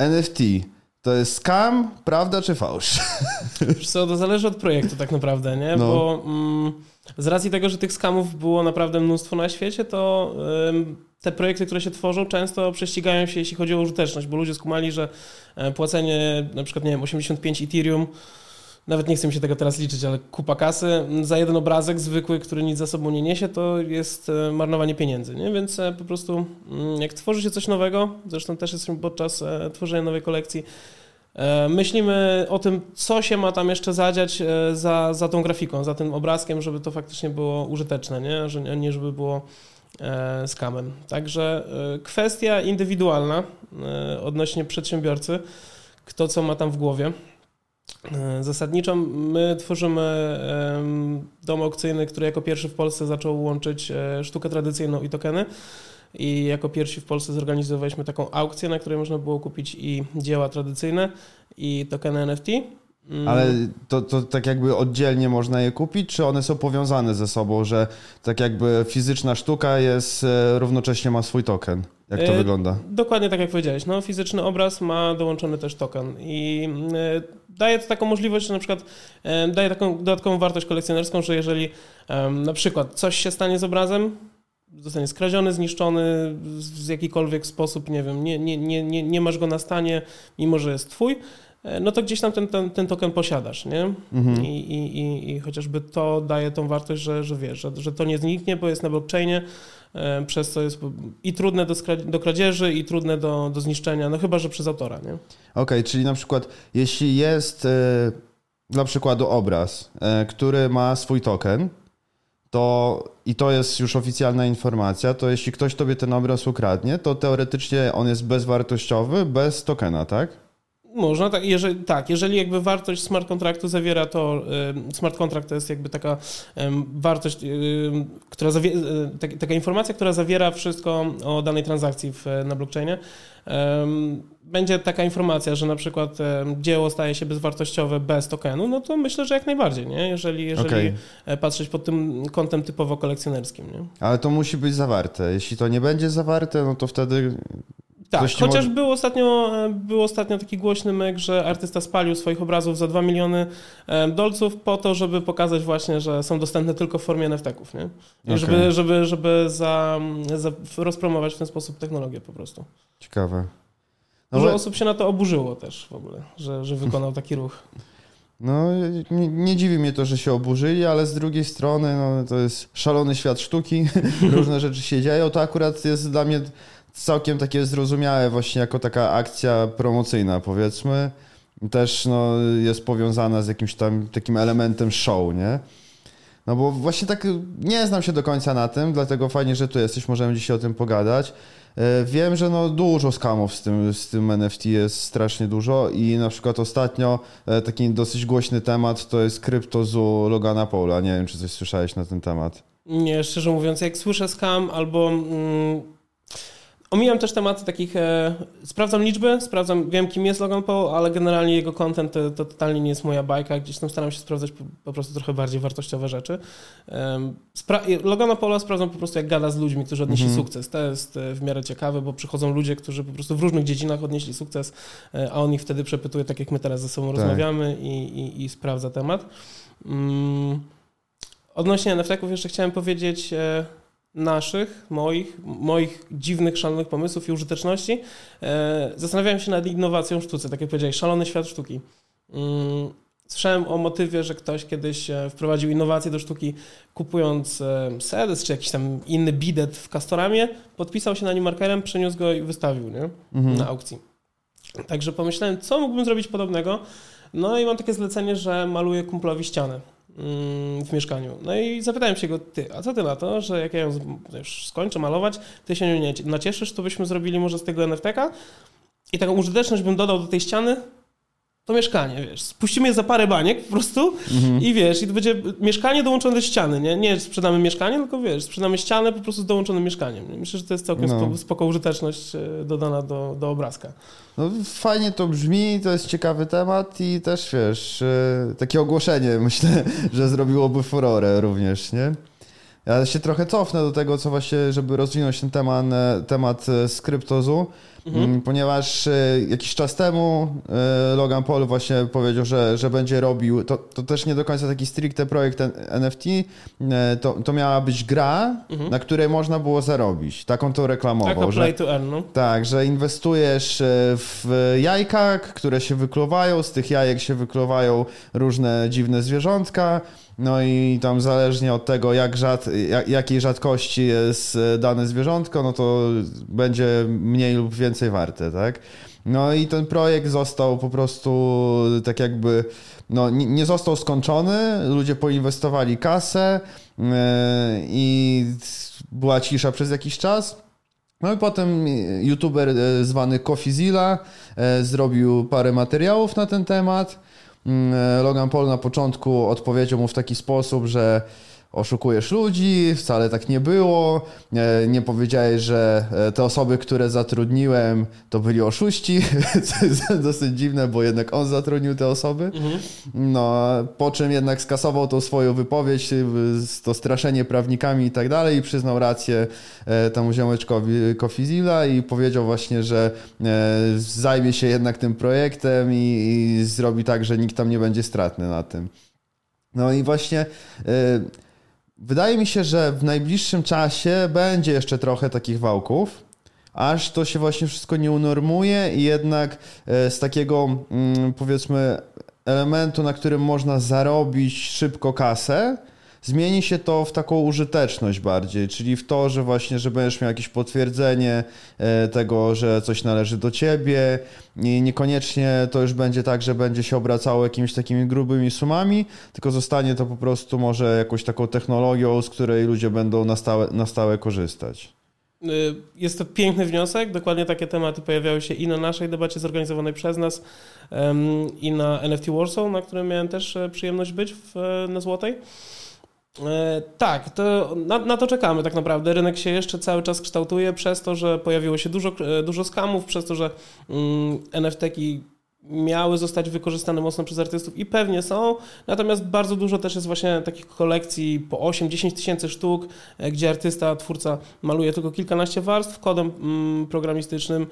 NFT to jest scam, prawda czy fałsz? Co, to zależy od projektu tak naprawdę, nie? No. Bo mm, z racji tego, że tych skamów było naprawdę mnóstwo na świecie, to ym, te projekty, które się tworzą, często prześcigają się, jeśli chodzi o użyteczność, bo ludzie skumali, że e, płacenie na przykład, nie wiem, 85 Ethereum nawet nie chcę mi się tego teraz liczyć, ale kupa kasy za jeden obrazek zwykły, który nic za sobą nie niesie, to jest e, marnowanie pieniędzy. Nie? Więc e, po prostu mm, jak tworzy się coś nowego, zresztą też jesteśmy podczas e, tworzenia nowej kolekcji, myślimy o tym, co się ma tam jeszcze zadziać za, za tą grafiką, za tym obrazkiem, żeby to faktycznie było użyteczne, nie, że, nie żeby było skamem. Także kwestia indywidualna odnośnie przedsiębiorcy, kto co ma tam w głowie. E, zasadniczo my tworzymy dom aukcyjny, który jako pierwszy w Polsce zaczął łączyć e, sztukę tradycyjną i tokeny. I jako pierwsi w Polsce zorganizowaliśmy taką aukcję, na której można było kupić i dzieła tradycyjne, i tokeny NFT. Mm. Ale to, to tak jakby oddzielnie można je kupić, czy one są powiązane ze sobą, że tak jakby fizyczna sztuka jest, e, równocześnie ma swój token? Jak to e, wygląda? Dokładnie tak jak powiedziałeś. No, fizyczny obraz ma dołączony też token i e, daje to taką możliwość, że na przykład e, daje taką dodatkową wartość kolekcjonerską, że jeżeli na przykład coś się stanie z obrazem, zostanie skradziony, zniszczony w jakikolwiek sposób, nie wiem, nie, nie, nie, nie, nie masz go na stanie, mimo że jest twój, no to gdzieś tam ten, ten, ten token posiadasz, nie? Mhm. I, i, i, I chociażby to daje tą wartość, że, że wiesz, że, że to nie zniknie, bo jest na blockchainie, przez co jest i trudne do, do kradzieży, i trudne do, do zniszczenia, no chyba, że przez autora, nie? Okej, okay, czyli na przykład jeśli jest e, dla przykładu obraz, który ma swój token, to i to jest już oficjalna informacja, to jeśli ktoś tobie ten obraz ukradnie, to teoretycznie on jest bezwartościowy bez tokena, tak? Można, tak jeżeli, tak, jeżeli jakby wartość smart kontraktu zawiera to, smart contract to jest jakby taka wartość, która zawiera, e, taka informacja, która zawiera wszystko o danej transakcji w, na blockchainie. Będzie taka informacja, że na przykład dzieło staje się bezwartościowe bez tokenu, no to myślę, że jak najbardziej, nie? jeżeli, jeżeli okay. E, patrzeć pod tym kątem typowo kolekcjonerskim. Nie? Ale to musi być zawarte. Jeśli to nie będzie zawarte, no to wtedy tak, chociaż może... był, ostatnio, był ostatnio taki głośny myk, że artysta spalił swoich obrazów za 2 miliony dolców po to, żeby pokazać właśnie, że są dostępne tylko w formie NFT-ków, nie? Okay. Żeby, żeby, żeby za, za rozpromować w ten sposób technologię po prostu. Ciekawe. No Dużo osób się na to oburzyło też w ogóle, że, że wykonał taki ruch. No, nie, nie, dziwi mnie to, że się oburzyli, ale z drugiej strony no, to jest szalony świat sztuki, różne rzeczy się dzieją. To akurat jest dla mnie całkiem takie zrozumiałe właśnie jako taka akcja promocyjna powiedzmy. Też no, jest powiązana z jakimś tam takim elementem show, nie? No bo właśnie tak nie znam się do końca na tym, dlatego fajnie, że tu jesteś, możemy dzisiaj o tym pogadać. E, wiem, że no dużo skamów z tym, z tym NFT jest strasznie dużo i na przykład ostatnio e, taki dosyć głośny temat to jest kryptozu Logana Paula. Nie wiem, czy coś słyszałeś na ten temat. Nie, szczerze mówiąc, jak słyszę skam albo... Mm Omijam też tematy takich, e, sprawdzam liczby, sprawdzam, wiem kim jest Logan Paul, ale generalnie jego content to, to, totalnie nie jest moja bajka, gdzieś tam staram się sprawdzać po, po prostu trochę bardziej wartościowe rzeczy. E, Spra- Logana Paula sprawdzam po prostu jak gada z ludźmi, którzy odnieśli mm -hmm. sukces. To jest e, w miarę ciekawe, bo przychodzą ludzie, którzy po prostu w różnych dziedzinach odnieśli sukces, e, a on ich wtedy przepytuje, tak jak my teraz ze sobą tak. rozmawiamy i, i, i, sprawdza temat. Mm. Odnośnie NFT-ków jeszcze chciałem powiedzieć e, naszych, moich, moich dziwnych, szalonych pomysłów i użyteczności, e, zastanawiałem się nad innowacją w sztuce, tak jak powiedziałeś, szalony świat sztuki. Mm, słyszałem o motywie, że ktoś kiedyś e, wprowadził innowację do sztuki, kupując e, sedes czy jakiś tam inny bidet w Castoramie, podpisał się na nim markerem, przeniósł go i wystawił nie? Mhm. na aukcji. Także pomyślałem, co mógłbym zrobić podobnego. No i mam takie zlecenie, że maluję kumplowi ścianę. Mm, w mieszkaniu. No i zapytałem się go, ty, a co ty na to, że jak ja ją już skończę malować, ty się nie nacieszysz, to byśmy zrobili może z tego NFT-ka i taką użyteczność bym dodał do tej ściany, to mieszkanie, wiesz, spuścimy je za parę baniek po prostu mhm. i wiesz, i to będzie mieszkanie dołączone do ściany, nie? Nie sprzedamy mieszkanie, tylko wiesz, sprzedamy ścianę po prostu z dołączonym mieszkaniem. Myślę, że to jest całkiem no. spoko użyteczność e, dodana do, do obrazka. No fajnie to brzmi, to jest ciekawy temat i też wiesz, e, takie ogłoszenie myślę, że zrobiłoby furorę również, nie? Ja się trochę cofnę do tego, co właśnie, żeby rozwinąć ten temat, temat z kryptozu. Mhm. Mm, ponieważ e, jakiś czas temu e, Logan Paul właśnie powiedział, że, że będzie robił, to, to też nie do końca taki stricte projekt NFT, e, to, to miała być gra, mhm. na której można było zarobić. Taką to reklamował. Taka play to earn, no. Tak, że inwestujesz w jajka, które się wykluwają, z tych jajek się wykluwają różne dziwne zwierzątka, no i tam zależnie od tego, jak rzad, jak, jakiej rzadkości jest dane zwierzątko, no to będzie mniej lub więcej warte, tak? No i ten projekt został po prostu tak jakby, no nie został skończony, ludzie poinwestowali kasę yy, i była cisza przez jakiś czas. No i potem youtuber e, zwany Kofizila e, zrobił parę materiałów na ten temat. Mm, e, Logan Paul na początku odpowiedział mu w taki sposób, że oszukujesz ludzi, wcale tak nie było. Nie powiedziałeś, że e, te osoby, które zatrudniłem, to byli oszuści, co jest dosyć dziwne, bo jednak on zatrudnił te osoby. Mhm. No, po czym jednak skasował tą swoją wypowiedź, e, to straszenie prawnikami i tak dalej i przyznał rację e, temu ziomeczkowi Kofizila i powiedział właśnie, że zajmie się jednak tym projektem i, i zrobi tak, że nikt tam nie będzie stratny na tym. No i właśnie Wydaje mi się, że w najbliższym czasie będzie jeszcze trochę takich wałków, aż to się właśnie wszystko nie unormuje i jednak e, z takiego mm, powiedzmy elementu, na którym można zarobić szybko kasę, zmieni się to w taką użyteczność bardziej, czyli w to, że właśnie, że będziesz miał jakieś potwierdzenie e, tego, że coś należy do ciebie i niekoniecznie to już będzie tak, że będzie się obracało jakimiś takimi grubymi sumami, tylko zostanie to po prostu może jakąś taką technologią, z której ludzie będą na stałe, na stałe korzystać. Y, jest to piękny wniosek. Dokładnie takie tematy pojawiały się i na naszej debacie zorganizowanej przez nas, i na NFT Warsaw, na którym miałem też e, przyjemność być w, na Złotej. E, tak, to na, na, to czekamy tak naprawdę. Rynek się jeszcze cały czas kształtuje przez to, że pojawiło się dużo, e, dużo skamów, przez to, że mm, NFT-ki miały zostać wykorzystane mocno przez artystów i pewnie są, natomiast bardzo dużo też jest właśnie takich kolekcji po 8-10 tysięcy sztuk, e, gdzie artysta, twórca maluje tylko kilkanaście warstw kodem mm, programistycznym,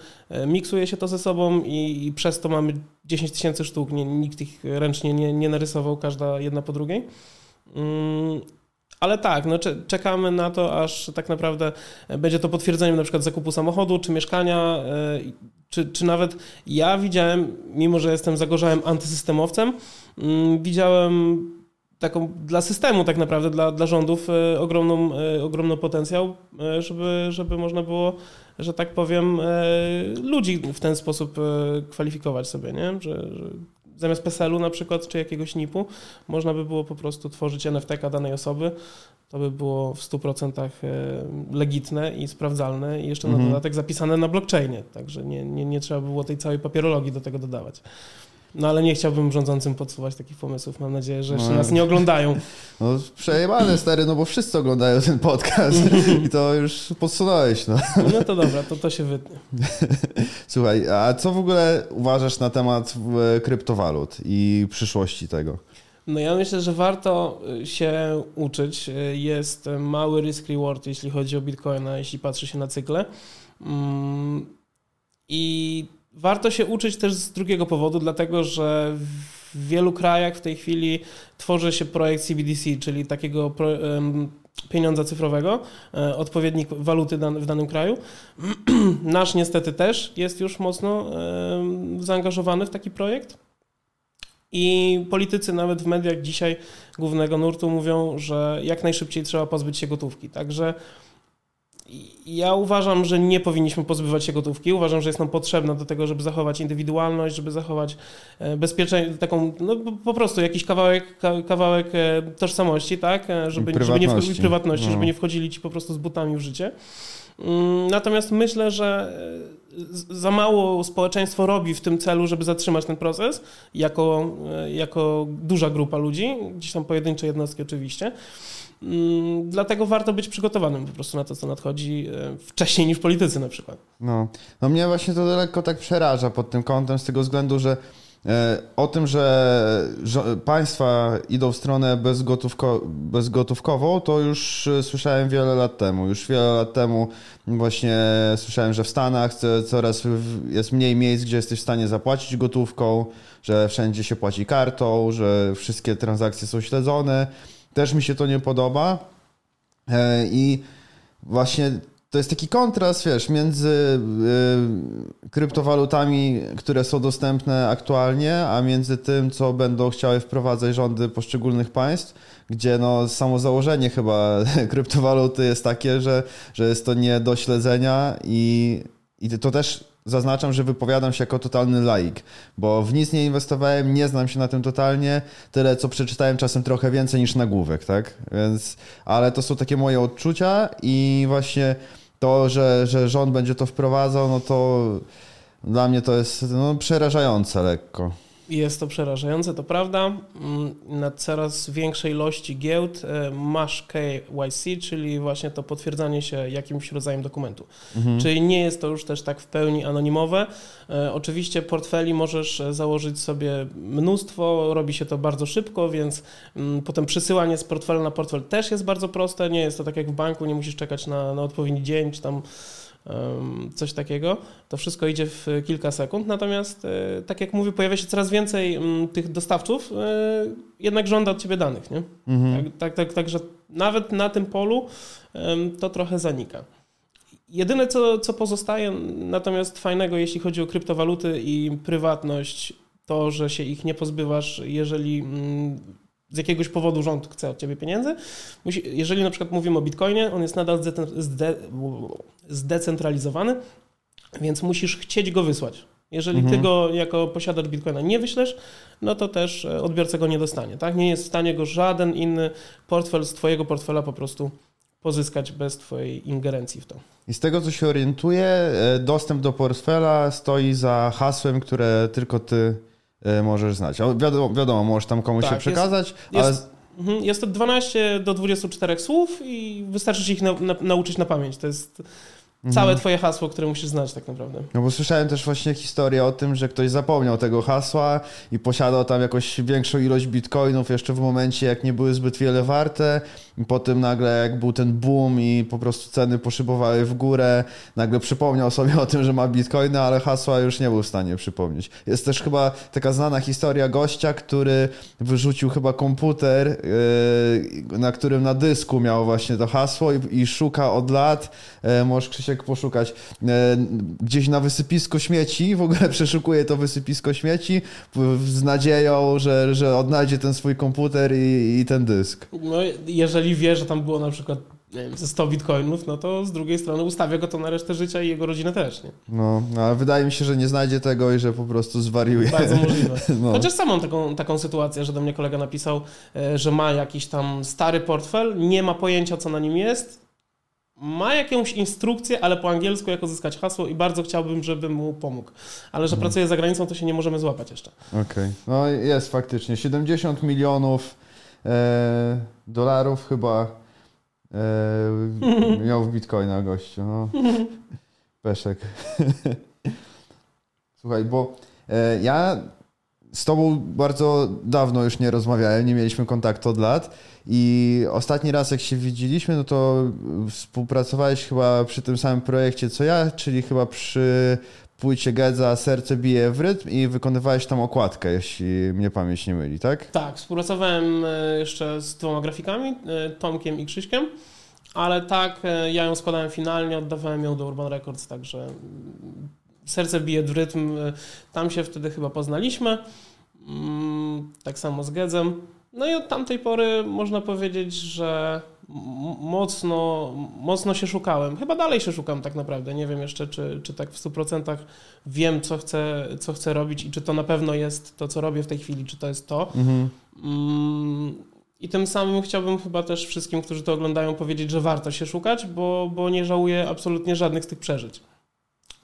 miksuje się to ze sobą i, i przez to mamy 10 tysięcy sztuk, nie, nikt ich ręcznie nie, nie narysował, każda jedna po drugiej. Mm, ale tak, no czekamy na to, aż tak naprawdę będzie to potwierdzeniem na przykład zakupu samochodu, czy mieszkania, e, czy, czy nawet ja widziałem, mimo że jestem zagorzałym antysystemowcem, mm, widziałem taką dla systemu tak naprawdę, dla, dla rządów e, ogromną, e, ogromny potencjał, żeby, żeby można było, że tak powiem, ludzi w ten sposób kwalifikować sobie, nie? Że, że zamiast PESEL-u na przykład, czy jakiegoś NIP-u, można by było po prostu tworzyć NFT danej osoby. To by było w 100% e, legitne i sprawdzalne i jeszcze na mhm. dodatek zapisane na blockchainie, także nie, nie, nie trzeba by było tej całej papierologii do tego dodawać. No ale nie chciałbym rządzącym podsuwać takich pomysłów. Mam nadzieję, że jeszcze no. nas nie oglądają. No przejebane stary, no bo wszyscy oglądają ten podcast i to już podsunąłeś. No. no to dobra, to to się wytnie. Słuchaj, a co w ogóle uważasz na temat kryptowalut i przyszłości tego? No ja myślę, że warto e, się uczyć. E, jest mały risk reward, jeśli chodzi o Bitcoina, jeśli patrzy się na cykle. Mm, I Warto się uczyć też z drugiego powodu, dlatego że w wielu krajach w tej chwili tworzy się projekt CBDC, czyli takiego pieniądza cyfrowego, e, odpowiednik waluty w danym kraju. Nasz niestety też jest już mocno zaangażowany w taki projekt. I politycy nawet w mediach dzisiaj głównego nurtu mówią, że jak najszybciej trzeba pozbyć się gotówki. Także ja uważam, że nie powinniśmy pozbywać się gotówki. Uważam, że jest nam potrzebna do tego, żeby zachować indywidualność, żeby zachować e, bezpieczeństwo, taką, no po prostu jakiś kawałek, kawałek e, tożsamości, tak? E, żeby, żeby nie wchodzili prywatności, no. żeby nie wchodzili ci po prostu z butami w życie. Mm, natomiast myślę, że za mało społeczeństwo robi w tym celu, żeby zatrzymać ten proces, jako, jako duża grupa ludzi, gdzieś tam pojedyncze jednostki oczywiście. Mm, dlatego warto być przygotowanym po prostu na to, co nadchodzi e, wcześniej niż politycy na przykład. No, no mnie właśnie to lekko tak przeraża pod tym kątem, z tego względu, że E, o tym, że, państwa idą w stronę bezgotówko, bezgotówkową, to już e, słyszałem wiele lat temu. Już wiele lat temu właśnie słyszałem, że w Stanach coraz jest mniej miejsc, gdzie jesteś w stanie zapłacić gotówką, że wszędzie się płaci kartą, że wszystkie transakcje są śledzone. Też mi się to nie podoba. E, I właśnie to jest taki kontrast, wiesz, między y, kryptowalutami, które są dostępne aktualnie, a między tym, co będą chciały wprowadzać rządy poszczególnych państw, gdzie no, samo założenie chyba kryptowaluty jest takie, że, że jest to nie do śledzenia i, i to też zaznaczam, że wypowiadam się jako totalny laik, bo w nic nie inwestowałem, nie znam się na tym totalnie, tyle co przeczytałem czasem trochę więcej niż nagłówek, tak? Więc, ale to są takie moje odczucia i właśnie to, że, że rząd będzie to wprowadzał, no to dla mnie to jest no, przerażające lekko. Jest to przerażające, to prawda. Mm, na coraz większej ilości giełd e, masz KYC, czyli właśnie to potwierdzanie się jakimś rodzajem dokumentu. Mhm. Czyli nie jest to już też tak w pełni anonimowe. E, oczywiście portfeli możesz e, założyć sobie mnóstwo, robi się to bardzo szybko, więc mm, potem przysyłanie z portfela na portfel też jest bardzo proste. Nie jest to tak jak w banku, nie musisz czekać na, na odpowiedni dzień, czy tam coś takiego. To wszystko idzie w kilka sekund, natomiast e, tak jak mówię, pojawia się coraz więcej mm, tych dostawców, e, jednak żąda od ciebie danych, nie? Mhm. Tak, tak, tak, także nawet na tym polu to trochę zanika. Jedyne, co, co pozostaje natomiast fajnego, jeśli chodzi o kryptowaluty i prywatność, to, że się ich nie pozbywasz, jeżeli mm, z jakiegoś powodu rząd chce od ciebie pieniędzy. Musi, jeżeli na przykład mówimy o bitcoinie, on jest nadal zde, zdecentralizowany, więc musisz chcieć go wysłać. Jeżeli mhm. ty go jako posiadacz bitcoina nie wyślesz, no to też e, odbiorca go nie dostanie. Tak? Nie jest w stanie go żaden inny portfel z twojego portfela po prostu pozyskać bez twojej ingerencji w to. I z tego, co się orientuję, e, dostęp do portfela stoi za hasłem, które tylko ty możesz znać. Wiadomo, wiadomo możesz tam komuś tak, się przekazać, jest, ale... Jest, mhm, jest to 12 do 24 słów i wystarczy się ich na, na, nauczyć na pamięć. To jest Całe mhm. twoje hasło, które musisz znać tak naprawdę. No bo słyszałem też właśnie historię o tym, że ktoś zapomniał tego hasła i posiadał tam jakąś większą ilość bitcoinów jeszcze w momencie, jak nie były zbyt wiele warte. Potem nagle jak był ten boom i po prostu ceny poszybowały w górę, nagle przypomniał sobie o tym, że ma bitcoiny, ale hasła już nie był w stanie przypomnieć. Jest też chyba taka znana historia gościa, który wyrzucił chyba komputer, yy, na którym na dysku miał właśnie to hasło i, szuka od lat, yy, możesz Krzysiek poszukać, e, gdzieś na wysypisko śmieci, w ogóle przeszukuje to wysypisko śmieci z nadzieją, że, że odnajdzie ten swój komputer i, i ten dysk. No, jeżeli wie, że tam było na przykład wiem, ze 100 bitcoinów, no to z drugiej strony ustawia go to na resztę życia i jego rodzinę też, nie? No, no ale wydaje mi się, że nie znajdzie tego i że po prostu zwariuje. Bardzo możliwe. No. Chociaż sam mam taką, taką sytuację, że do mnie kolega napisał, e, że ma jakiś tam stary portfel, nie ma pojęcia, co na nim jest ma jakąś instrukcję, ale po angielsku, jak uzyskać hasło i bardzo chciałbym, żebym mu pomógł. Ale że mhm. pracuje za granicą, to się nie możemy złapać jeszcze. Okej. Okay. No jest faktycznie. 70 milionów e, dolarów chyba e, miał w bitcoina gościu. No. Peszek. Słuchaj, bo e, ja z tobą bardzo dawno już nie rozmawiałem, nie mieliśmy kontaktu od lat i ostatni raz jak się widzieliśmy, no to współpracowałeś chyba przy tym samym projekcie co ja, czyli chyba przy płycie Gedza Serce bije w rytm i wykonywałeś tam okładkę, jeśli mnie pamięć nie myli, tak? Tak, współpracowałem e, jeszcze z dwoma grafikami, e, Tomkiem i Krzyśkiem, ale tak, e, ja ją składałem finalnie, oddawałem ją do Urban Records, także Serce bije w rytm, tam się wtedy chyba poznaliśmy, mm, tak samo z Gedzem. No i od tamtej pory można powiedzieć, że mocno, mocno się szukałem. Chyba dalej się szukam tak naprawdę. Nie wiem jeszcze, czy, czy tak w 100% wiem, co chcę, co chcę robić i czy to na pewno jest to, co robię w tej chwili, czy to jest to. Mhm. Mm, I tym samym chciałbym chyba też wszystkim, którzy to oglądają, powiedzieć, że warto się szukać, bo, bo nie żałuję absolutnie żadnych z tych przeżyć.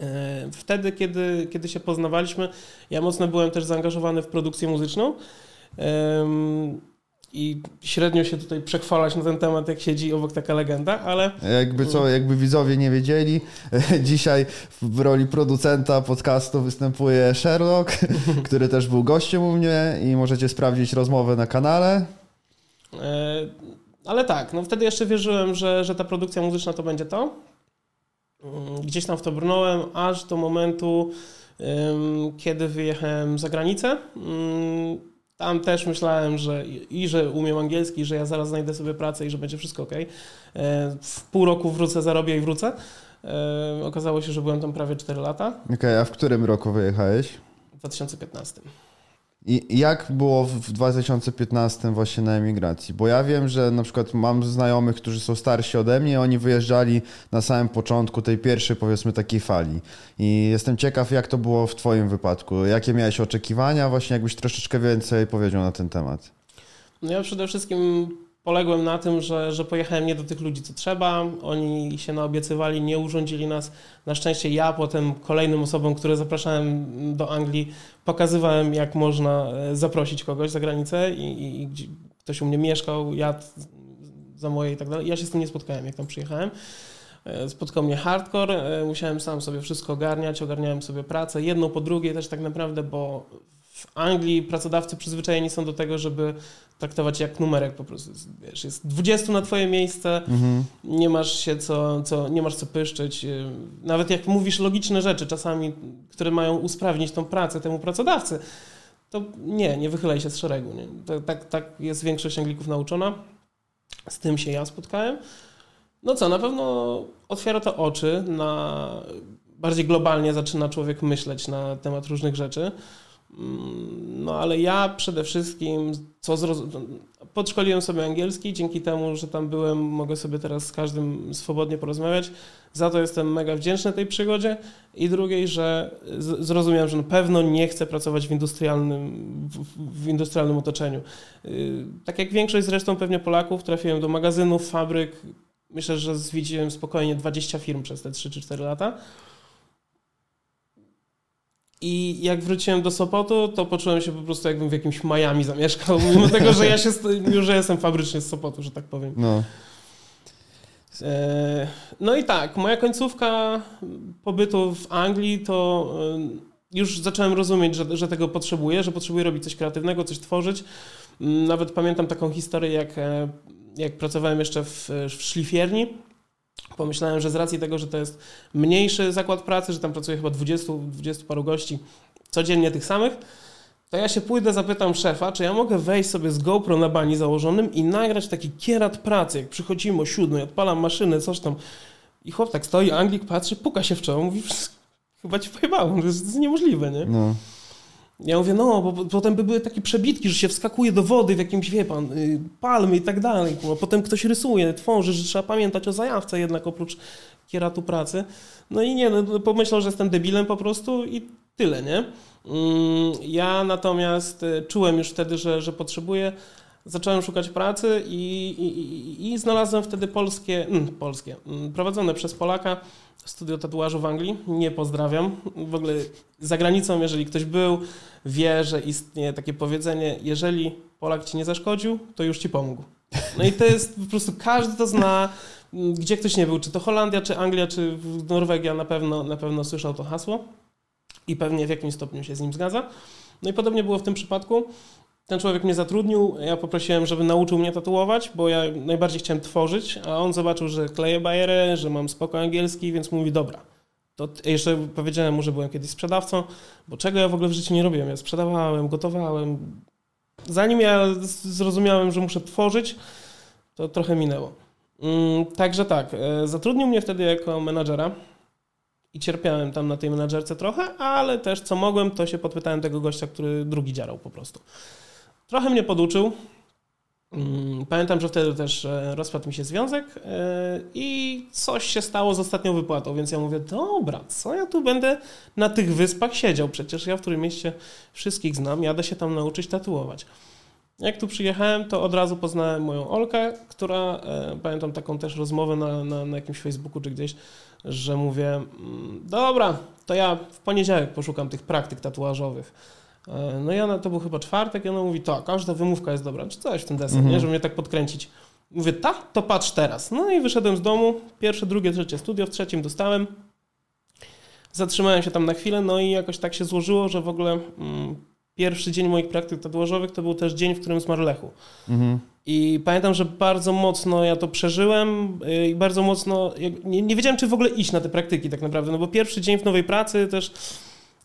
E, wtedy, kiedy, kiedy się poznawaliśmy, ja mocno byłem też zaangażowany w produkcję muzyczną. I średnio się tutaj przechwalać na ten temat, jak siedzi obok taka legenda, ale... Jakby co, jakby widzowie nie wiedzieli, dzisiaj w roli producenta podcastu występuje Sherlock, który też był gościem u mnie i możecie sprawdzić rozmowę na kanale. E, ale tak, no wtedy jeszcze wierzyłem, że, że ta produkcja muzyczna to będzie to. Mm, gdzieś tam w to brnąłem, aż do momentu, kiedy wyjechałem za granicę. Tam też myślałem, że i że umiem angielski, że ja zaraz znajdę sobie pracę i że będzie wszystko ok. E, w pół roku wrócę, zarobię i wrócę. E, okazało się, że byłem tam prawie 4 lata. Okej, okay, a w którym roku wyjechałeś? W 2015. I jak było w 2015 właśnie na emigracji? Bo ja wiem, że na przykład mam znajomych, którzy są starsi ode mnie, oni wyjeżdżali na samym początku tej pierwszej, powiedzmy, takiej fali. I jestem ciekaw, jak to było w Twoim wypadku. Jakie miałeś oczekiwania? Właśnie jakbyś troszeczkę więcej powiedział na ten temat. No ja przede wszystkim poległem na tym, że, że pojechałem nie do tych ludzi, co trzeba. Oni się naobiecywali, nie urządzili nas. Na szczęście ja potem kolejnym osobom, które zapraszałem do Anglii, pokazywałem, jak można e, zaprosić kogoś za granicę i, i, ktoś u mnie mieszkał, jadł za moje i tak dalej. Ja się z tym nie spotkałem, jak tam przyjechałem. E, spotkał mnie hardcore, e, musiałem sam sobie wszystko ogarniać, ogarniałem sobie pracę, jedną po drugiej też tak naprawdę, bo w Anglii pracodawcy przyzwyczajeni są do tego, żeby traktować jak numerek po prostu. Wiesz, jest 20 na twoje miejsce, mhm. nie masz się co, co, nie masz co pyszczyć. Nawet jak mówisz logiczne rzeczy czasami, które mają usprawnić tą pracę temu pracodawcy, to nie, nie wychylaj się z szeregu. Nie? Tak, tak jest większość Anglików nauczona. Z tym się ja spotkałem. No co, na pewno otwiera to oczy na bardziej globalnie zaczyna człowiek myśleć na temat różnych rzeczy. No ale ja przede wszystkim, co podszkoliłem sobie angielski, dzięki temu, że tam byłem, mogę sobie teraz z każdym swobodnie porozmawiać. Za to jestem mega wdzięczny tej przygodzie. I drugiej, że zrozumiałem, że na pewno nie chcę pracować w industrialnym, w, w industrialnym otoczeniu. Y, tak jak większość zresztą pewnie Polaków, trafiłem do magazynów, fabryk. Myślę, że zwiedziłem spokojnie 20 firm przez te 3 czy 4 lata. I jak wróciłem do Sopotu, to poczułem się po prostu jakbym w jakimś Miami zamieszkał, mimo tego, że ja się, już jestem fabrycznie z Sopotu, że tak powiem. No. E, no i tak, moja końcówka pobytu w Anglii to e, już zacząłem rozumieć, że, że tego potrzebuję, że potrzebuję robić coś kreatywnego, coś tworzyć. Mm, nawet pamiętam taką historię, jak, e, jak pracowałem jeszcze w, w szlifierni Pomyślałem, że z racji tego, że to jest mniejszy zakład pracy, że tam pracuje chyba 20, 20 paru gości codziennie tych samych, to ja się pójdę, zapytam szefa, czy ja mogę wejść sobie z GoPro na bani założonym i nagrać taki kierat pracy, jak przychodzimy o siódmej, odpalam maszynę, coś tam. I chłop tak stoi, Anglik patrzy, puka się w czoło, mówi, chyba ci pojebało, to jest, niemożliwe, nie? No. Ja mówię, no, bo potem by były takie przebitki, że się wskakuje do wody w jakimś, wie pan, y, palmy i tak dalej. Potem ktoś rysuje, tworzy, że trzeba pamiętać o zajawce jednak oprócz kieratu pracy. No i nie, no, pomyślał, że jestem debilem po prostu i tyle, nie? Mm, ja natomiast y, czułem już wtedy, że, że potrzebuję. Zacząłem szukać pracy i, i, i znalazłem wtedy polskie, mm, polskie, mm, prowadzone przez Polaka studio tatuażu w Anglii. Nie pozdrawiam. W ogóle za granicą, jeżeli ktoś był, wie, że istnieje takie powiedzenie, jeżeli Polak ci nie zaszkodził, to już ci pomógł. No i to jest po prostu, każdy to zna, gdzie ktoś nie był, czy to Holandia, czy Anglia, czy Norwegia, na pewno, na pewno słyszał to hasło i pewnie w jakimś stopniu się z nim zgadza. No i podobnie było w tym przypadku. Ten człowiek mnie zatrudnił, ja poprosiłem, żeby nauczył mnie tatuować, bo ja najbardziej chciałem tworzyć, a on zobaczył, że kleję bajerę, że mam spoko angielski, więc mówi, dobra. To jeszcze powiedziałem mu, że byłem kiedyś sprzedawcą, bo czego ja w ogóle w życiu nie robiłem. Ja sprzedawałem, gotowałem. Zanim ja zrozumiałem, że muszę tworzyć, to trochę minęło. Mm, także tak, e, zatrudnił mnie wtedy jako menadżera i cierpiałem tam na tej menadżerce trochę, ale też co mogłem, to się podpytałem tego gościa, który drugi dziarał po prostu. Trochę mnie poduczył. Mm, pamiętam, że wtedy też e, rozpadł mi się związek e, i coś się stało z ostatnią wypłatą, więc ja mówię, dobra, co ja tu będę na tych wyspach siedział? Przecież ja w którym mieście wszystkich znam, jadę się tam nauczyć tatuować. Jak tu przyjechałem, to od razu poznałem moją Olkę, która, e, pamiętam taką też rozmowę na, na, na jakimś Facebooku czy gdzieś, że mówię, mm, dobra, to ja w poniedziałek poszukam tych praktyk tatuażowych. E, no i ona, to był chyba czwartek i ona mówi, tak, każda wymówka jest dobra, czy coś w ten deser, Mhm. nie, żeby mnie tak podkręcić. Mówię, tak, to patrz teraz. No i wyszedłem z domu, pierwsze, drugie, trzecie studio, w trzecim dostałem. Zatrzymałem się tam na chwilę, no i jakoś tak się złożyło, że w ogóle mm, pierwszy dzień moich praktyk tatuażowych to był też dzień, w którym zmarł Lechu. Mhm. I pamiętam, że bardzo mocno ja to przeżyłem y, i bardzo mocno. Nie, nie wiedziałem, czy w ogóle iść na te praktyki, tak naprawdę. No bo pierwszy dzień w nowej pracy też.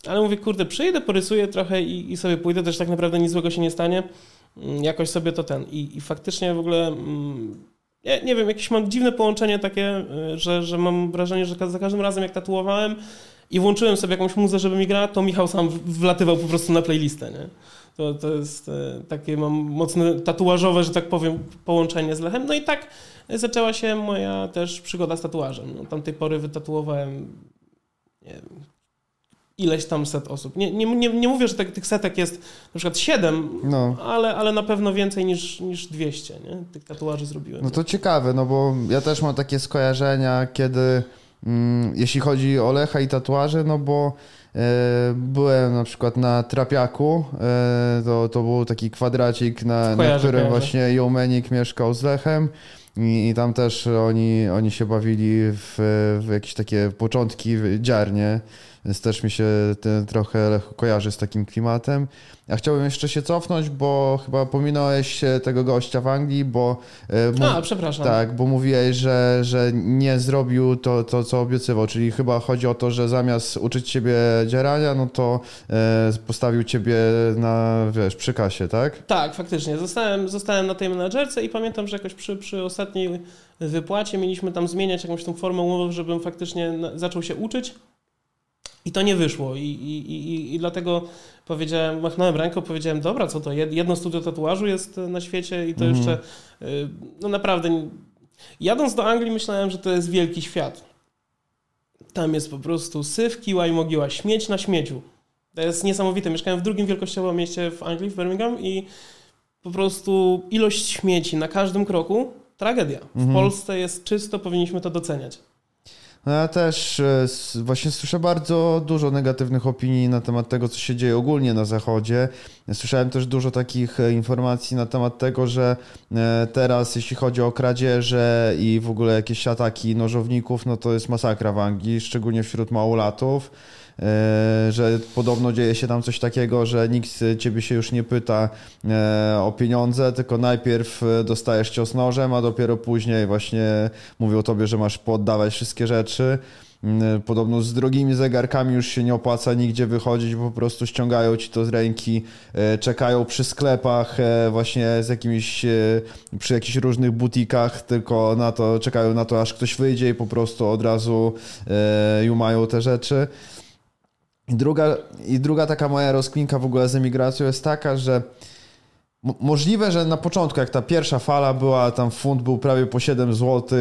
Ale mówię, kurde, przyjdę, porysuję trochę i, i sobie pójdę, też tak naprawdę nic złego się nie stanie. Mm, Jakoś sobie to ten. I, i faktycznie w ogóle. Mm, nie, nie wiem, jakieś mam dziwne połączenie takie, y, że, że mam wrażenie, że za każdym razem jak tatuowałem i włączyłem sobie jakąś muzę, żeby mi grała, to Michał sam wlatywał po prostu na playlistę, nie? To, to jest e, takie, mam mocne tatuażowe, że tak powiem, połączenie z Lechem. No i tak zaczęła się moja też przygoda z tatuażem. No, tamtej pory wytatuowałem nie wiem, ileś tam set osób. Nie, nie, nie, nie mówię, że tak, tych setek jest na przykład 7, No. ale, ale na pewno więcej niż, niż 200, nie? Tych tatuaży zrobiłem. No to ciekawe, no bo ja też mam takie skojarzenia, kiedy mm, jeśli chodzi o Lecha i tatuaże, no bo e, byłem na przykład na Trapiaku, e, to, to był taki kwadracik, na, na którym kojarzę. właśnie Jomenik mieszkał z Lechem i, i tam też oni, oni się bawili w, w jakieś takie początki dziarnie, więc też mi się trochę kojarzy z takim klimatem. Ja chciałbym jeszcze się cofnąć, bo chyba pominąłeś e, tego gościa w Anglii, bo... e, A, przepraszam. tak, bo mówiłeś, że, że nie zrobił to, to, co obiecywał, czyli chyba chodzi o to, że zamiast uczyć ciebie dzierania, no to e, postawił ciebie na, wiesz, przy kasie, tak? Tak, faktycznie. Zostałem, zostałem na tej menadżerce i pamiętam, że jakoś przy, przy ostatniej wypłacie mieliśmy tam zmieniać jakąś tą formę umowy, żebym faktycznie zaczął się uczyć. I to nie wyszło. I, i, i, i dlatego powiedziałem, machnąłem ręką, powiedziałem, dobra, co to, jed- jedno studio tatuażu jest na świecie i to Mhm. jeszcze, y, no naprawdę, jadąc do Anglii myślałem, że to jest wielki świat. Tam jest po prostu syf, kiła i mogiła, śmieć na śmieciu. To jest niesamowite. Mieszkałem w drugim wielkościowym mieście w Anglii, w Birmingham i po prostu ilość śmieci na każdym kroku, tragedia. W Mhm. Polsce jest czysto, powinniśmy to doceniać. No ja też e, właśnie słyszę bardzo dużo negatywnych opinii na temat tego, co się dzieje ogólnie na Zachodzie. Słyszałem też dużo takich e, informacji na temat tego, że e, teraz jeśli chodzi o kradzieże i w ogóle jakieś ataki nożowników, no to jest masakra w Anglii, szczególnie wśród małolatów. E, Że podobno dzieje się tam coś takiego, że nikt ciebie się już nie pyta e, o pieniądze, tylko najpierw e, dostajesz cios nożem, a dopiero później właśnie mówią tobie, że masz poddawać wszystkie rzeczy. Mm, Podobno z drogimi zegarkami już się nie opłaca nigdzie wychodzić, bo po prostu ściągają ci to z ręki, czekają przy sklepach, właśnie z jakimiś, przy jakichś różnych butikach, tylko na to, czekają na to, aż ktoś wyjdzie i po prostu od razu jumają te rzeczy. I druga, I druga taka moja rozkminka w ogóle z emigracją jest taka, że Mo- Możliwe, że na początku, jak ta pierwsza fala była, tam funt był prawie po 7 zł,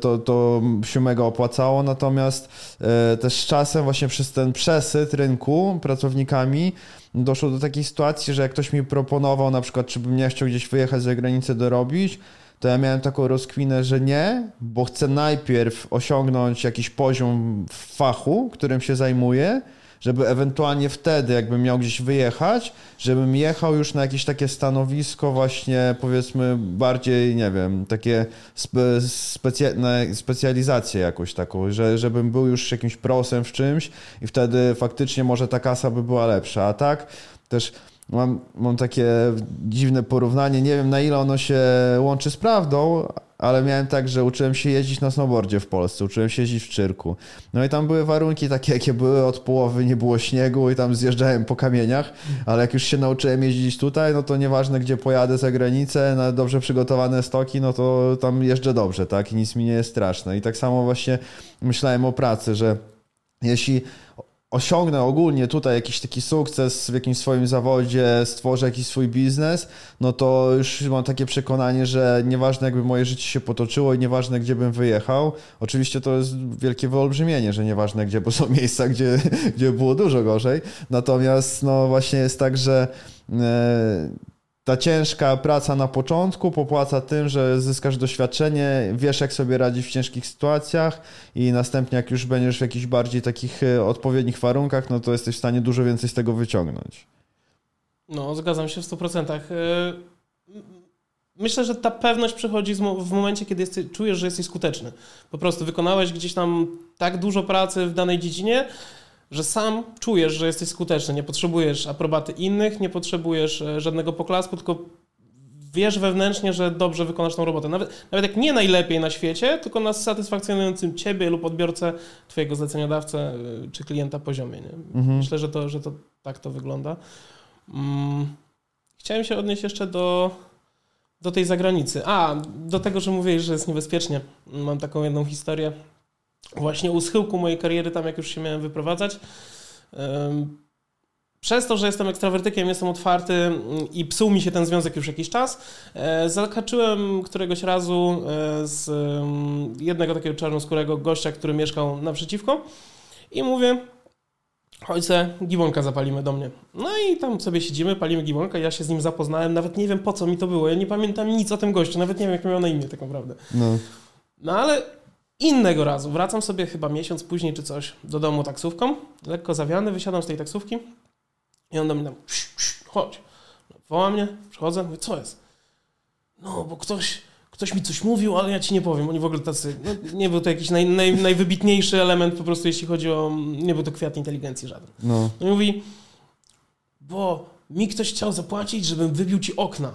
to, to się mega opłacało, natomiast e, też z czasem właśnie przez ten przesyt rynku pracownikami doszło do takiej sytuacji, że jak ktoś mi proponował na przykład, czy bym nie chciał gdzieś wyjechać za granicę dorobić, to ja miałem taką rozkwinę, że nie, bo chcę najpierw osiągnąć jakiś poziom w fachu, którym się zajmuję, żeby ewentualnie wtedy, jakbym miał gdzieś wyjechać, żebym jechał już na jakieś takie stanowisko właśnie powiedzmy bardziej, nie wiem, takie spe, specja, specjalizację jakąś taką, że, żebym był już jakimś prosem w czymś i wtedy faktycznie może ta kasa by była lepsza, a tak też mam, mam takie dziwne porównanie, nie wiem na ile ono się łączy z prawdą, ale miałem tak, że uczyłem się jeździć na snowboardzie w Polsce, uczyłem się jeździć w Czyrku. No i tam były warunki takie, jakie były, od połowy nie było śniegu i tam zjeżdżałem po kamieniach, ale jak już się nauczyłem jeździć tutaj, no to nieważne gdzie pojadę za granicę, na dobrze przygotowane stoki, no to tam jeżdżę dobrze, tak? I nic mi nie jest straszne. I tak samo właśnie myślałem o pracy, że jeśli osiągnę ogólnie tutaj jakiś taki sukces w jakimś swoim zawodzie, stworzę jakiś swój biznes, no to już mam takie przekonanie, że nieważne jakby moje życie się potoczyło i nieważne gdzie bym wyjechał, oczywiście to jest wielkie wyolbrzymienie, że nieważne gdzie, bo są miejsca, gdzie, gdzie było dużo gorzej, natomiast no właśnie jest tak, że e, ta ciężka praca na początku popłaca tym, że zyskasz doświadczenie, wiesz jak sobie radzić w ciężkich sytuacjach i następnie jak już będziesz w jakichś bardziej takich e, odpowiednich warunkach, no to jesteś w stanie dużo więcej z tego wyciągnąć. No, zgadzam się w 100%. E, myślę, że ta pewność przychodzi w momencie, kiedy jesteś, czujesz, że jesteś skuteczny. Po prostu wykonałeś gdzieś tam tak dużo pracy w danej dziedzinie, że sam czujesz, że jesteś skuteczny. Nie potrzebujesz aprobaty innych, nie potrzebujesz e, żadnego poklasku, tylko wiesz wewnętrznie, że dobrze wykonasz tą robotę. Nawet, nawet jak nie najlepiej na świecie, tylko na satysfakcjonującym ciebie lub odbiorcę, twojego zleceniodawcę y, czy klienta poziomie. Nie? Mhm. Myślę, że to, że to tak to wygląda. Hmm. Chciałem się odnieść jeszcze do, do tej zagranicy. A, do tego, że mówiłeś, że jest niebezpiecznie. Mam taką jedną historię. Właśnie u schyłku mojej kariery, tam jak już się miałem wyprowadzać, przez to, że jestem ekstrawertykiem, jestem otwarty mm, i psuł mi się ten związek już jakiś czas, e, zakaczyłem któregoś razu e, z jednego takiego czarnoskórego gościa, który mieszkał naprzeciwko i mówię, chodź se, giwonka zapalimy do mnie. No i tam sobie siedzimy, palimy giwonka, ja się z nim zapoznałem, nawet nie wiem po co mi to było, ja nie pamiętam nic o tym gościu, nawet nie wiem jak miał na imię tak naprawdę. No, no ale innego razu, wracam sobie chyba miesiąc później czy coś do domu taksówką, lekko zawiany, wysiadam z tej taksówki, i on do mnie tam, chodź. Woła mnie, przychodzę, mówię, co jest? No, bo ktoś, ktoś mi coś mówił, ale ja ci nie powiem. Oni w ogóle tacy, no, nie był to jakiś naj, naj, najwybitniejszy element po prostu, jeśli chodzi o, nie był to kwiat inteligencji żaden. No. no i mówi, bo mi ktoś chciał zapłacić, żebym wybił ci okna.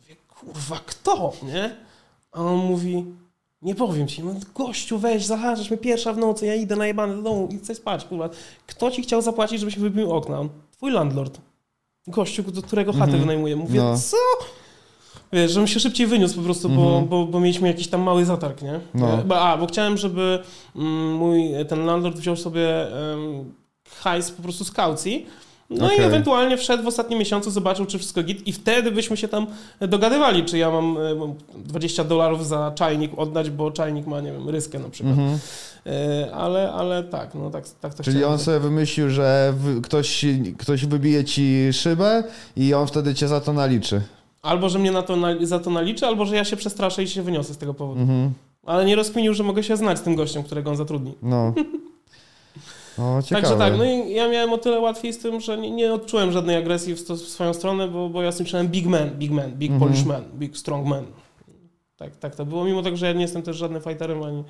Mówię, kurwa, kto, nie? A on mówi, nie powiem ci, no gościu, weź, zahaczasz mnie pierwsza w nocy, ja idę najebany do domu i chcę spać, kurwa. Kto ci chciał zapłacić, żebyś wybił okna? On, twój landlord. Gościu, do którego chatę mm -hmm. wynajmuję. Mówię, no. co? Wiesz, żebym się szybciej wyniósł po prostu, mm -hmm. bo, mhm. bo, bo, mieliśmy jakiś tam mały zatarg, nie? No. A, bo chciałem, żeby mm, mój, ten landlord wziął sobie um, hajs po prostu z kaucji, no okay. i ewentualnie wszedł w ostatnim miesiącu, zobaczył, czy wszystko git i wtedy byśmy się tam dogadywali, czy ja mam 20 e, dolarów za czajnik oddać, bo czajnik ma, nie wiem, ryskę na przykład. Mm -hmm. Ale, ale tak, no tak, tak to Czyli on sobie wymyślił, że ktoś, ktoś wybije ci szybę i on wtedy cię za to naliczy. Albo, że mnie na to, za to naliczy, albo, że ja się przestraszę i się wyniosę z tego powodu. Mm -hmm. Ale nie rozkminił, że mogę się znać z tym gościem, którego on zatrudni. No. O, Także tak, no i ja miałem o tyle łatwiej z tym, że nie, nie odczułem żadnej agresji w, w, swoją stronę, bo, bo ja słyszałem big man, big man, big mhm. Polish man, big strong man. Tak, tak to było, mimo tego, że ja nie jestem też żadnym fighterem, ani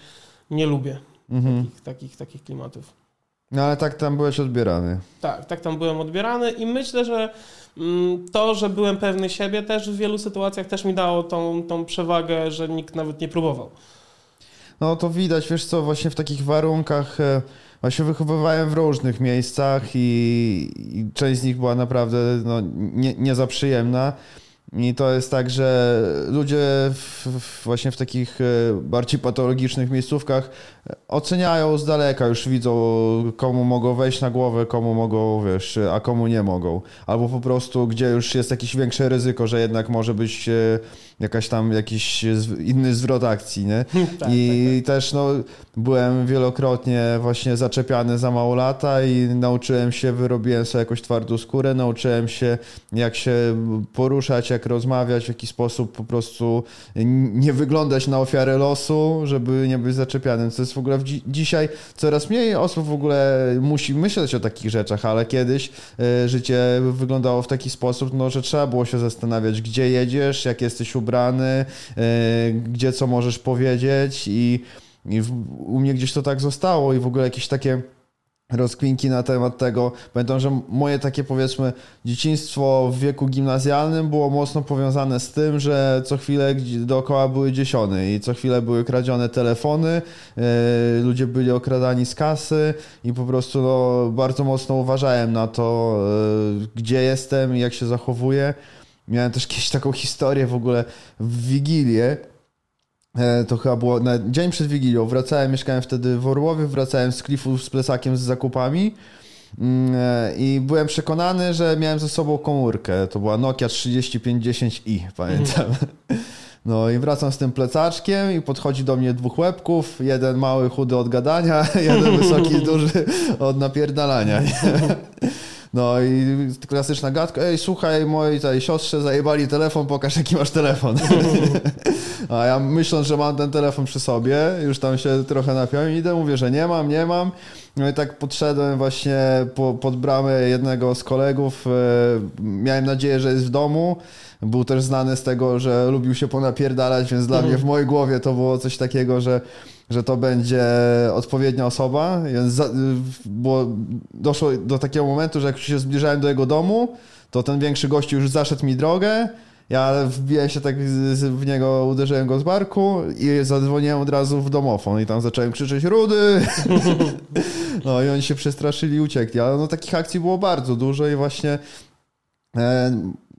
nie lubię mhm. takich, takich, takich klimatów. No ale tak tam byłeś odbierany. Tak, tak tam byłem odbierany i myślę, że mm, to, że byłem pewny siebie też w wielu sytuacjach też mi dało tą, tą przewagę, że nikt nawet nie próbował. No to widać, wiesz co, właśnie w takich warunkach ja się wychowywałem w różnych miejscach i, i część z nich była naprawdę no, nie, nie za przyjemna. I to jest tak, że ludzie w, w właśnie w takich e, bardziej patologicznych miejscówkach oceniają z daleka, już widzą komu mogą wejść na głowę, komu mogą, wiesz, a komu nie mogą. Albo po prostu, gdzie już jest jakieś większe ryzyko, że jednak może być e, jakaś tam jakiś inny zwrot akcji, nie? tak, I tak, tak. też no, byłem wielokrotnie właśnie zaczepiany za mało lata i nauczyłem się, wyrobiłem sobie jakąś twardą skórę, nauczyłem się jak się poruszać, jak rozmawiać, w jaki sposób po prostu nie wyglądać na ofiarę losu, żeby nie być zaczepianym. To jest w ogóle dzi dzisiaj coraz mniej osób w ogóle musi myśleć o takich rzeczach, ale kiedyś y, życie wyglądało w taki sposób, no, że trzeba było się zastanawiać, gdzie jedziesz, jak jesteś ubrany, y, gdzie co możesz powiedzieć i, i w, u mnie gdzieś to tak zostało i w ogóle jakieś takie rozkwinki na temat tego. Pamiętam, że moje takie powiedzmy dzieciństwo w wieku gimnazjalnym było mocno powiązane z tym, że co chwilę dookoła były dziesiony i co chwilę były kradzione telefony, yy, ludzie byli okradani z kasy i po prostu no, bardzo mocno uważałem na to, yy, gdzie jestem i jak się zachowuję. Miałem też kiedyś taką historię w ogóle w Wigilię, E, to chyba było na dzień przed Wigilią. Wracałem, mieszkałem wtedy w Orłowie, wracałem z klifu z plecakiem z zakupami mm, e, i byłem przekonany, że miałem ze sobą komórkę. To była Nokia 3510i, pamiętam. No i wracam z tym plecaczkiem i podchodzi do mnie dwóch łebków, jeden mały, chudy od gadania, jeden wysoki, duży od napierdalania. No i klasyczna gadka, ej słuchaj, mojej tej siostrze zajebali telefon, pokaż jaki masz telefon. A ja myśląc, że mam ten telefon przy sobie, już tam się trochę napiąłem i idę, mówię, że nie mam, nie mam. No i tak podszedłem właśnie po, pod bramę jednego z kolegów. E, miałem nadzieję, że jest w domu. Był też znany z tego, że lubił się ponapierdalać, więc dla mnie w mojej głowie to było coś takiego, że że to będzie odpowiednia osoba. Za, było, doszło do takiego momentu, że jak się zbliżałem do jego domu, to ten większy gościu już zaszedł mi drogę. Ja wbiłem się tak w niego, uderzyłem go z barku i zadzwoniłem od razu w domofon i tam zacząłem krzyczeć Rudy! No i oni się przestraszyli i uciekli, ale no takich akcji było bardzo dużo i właśnie e,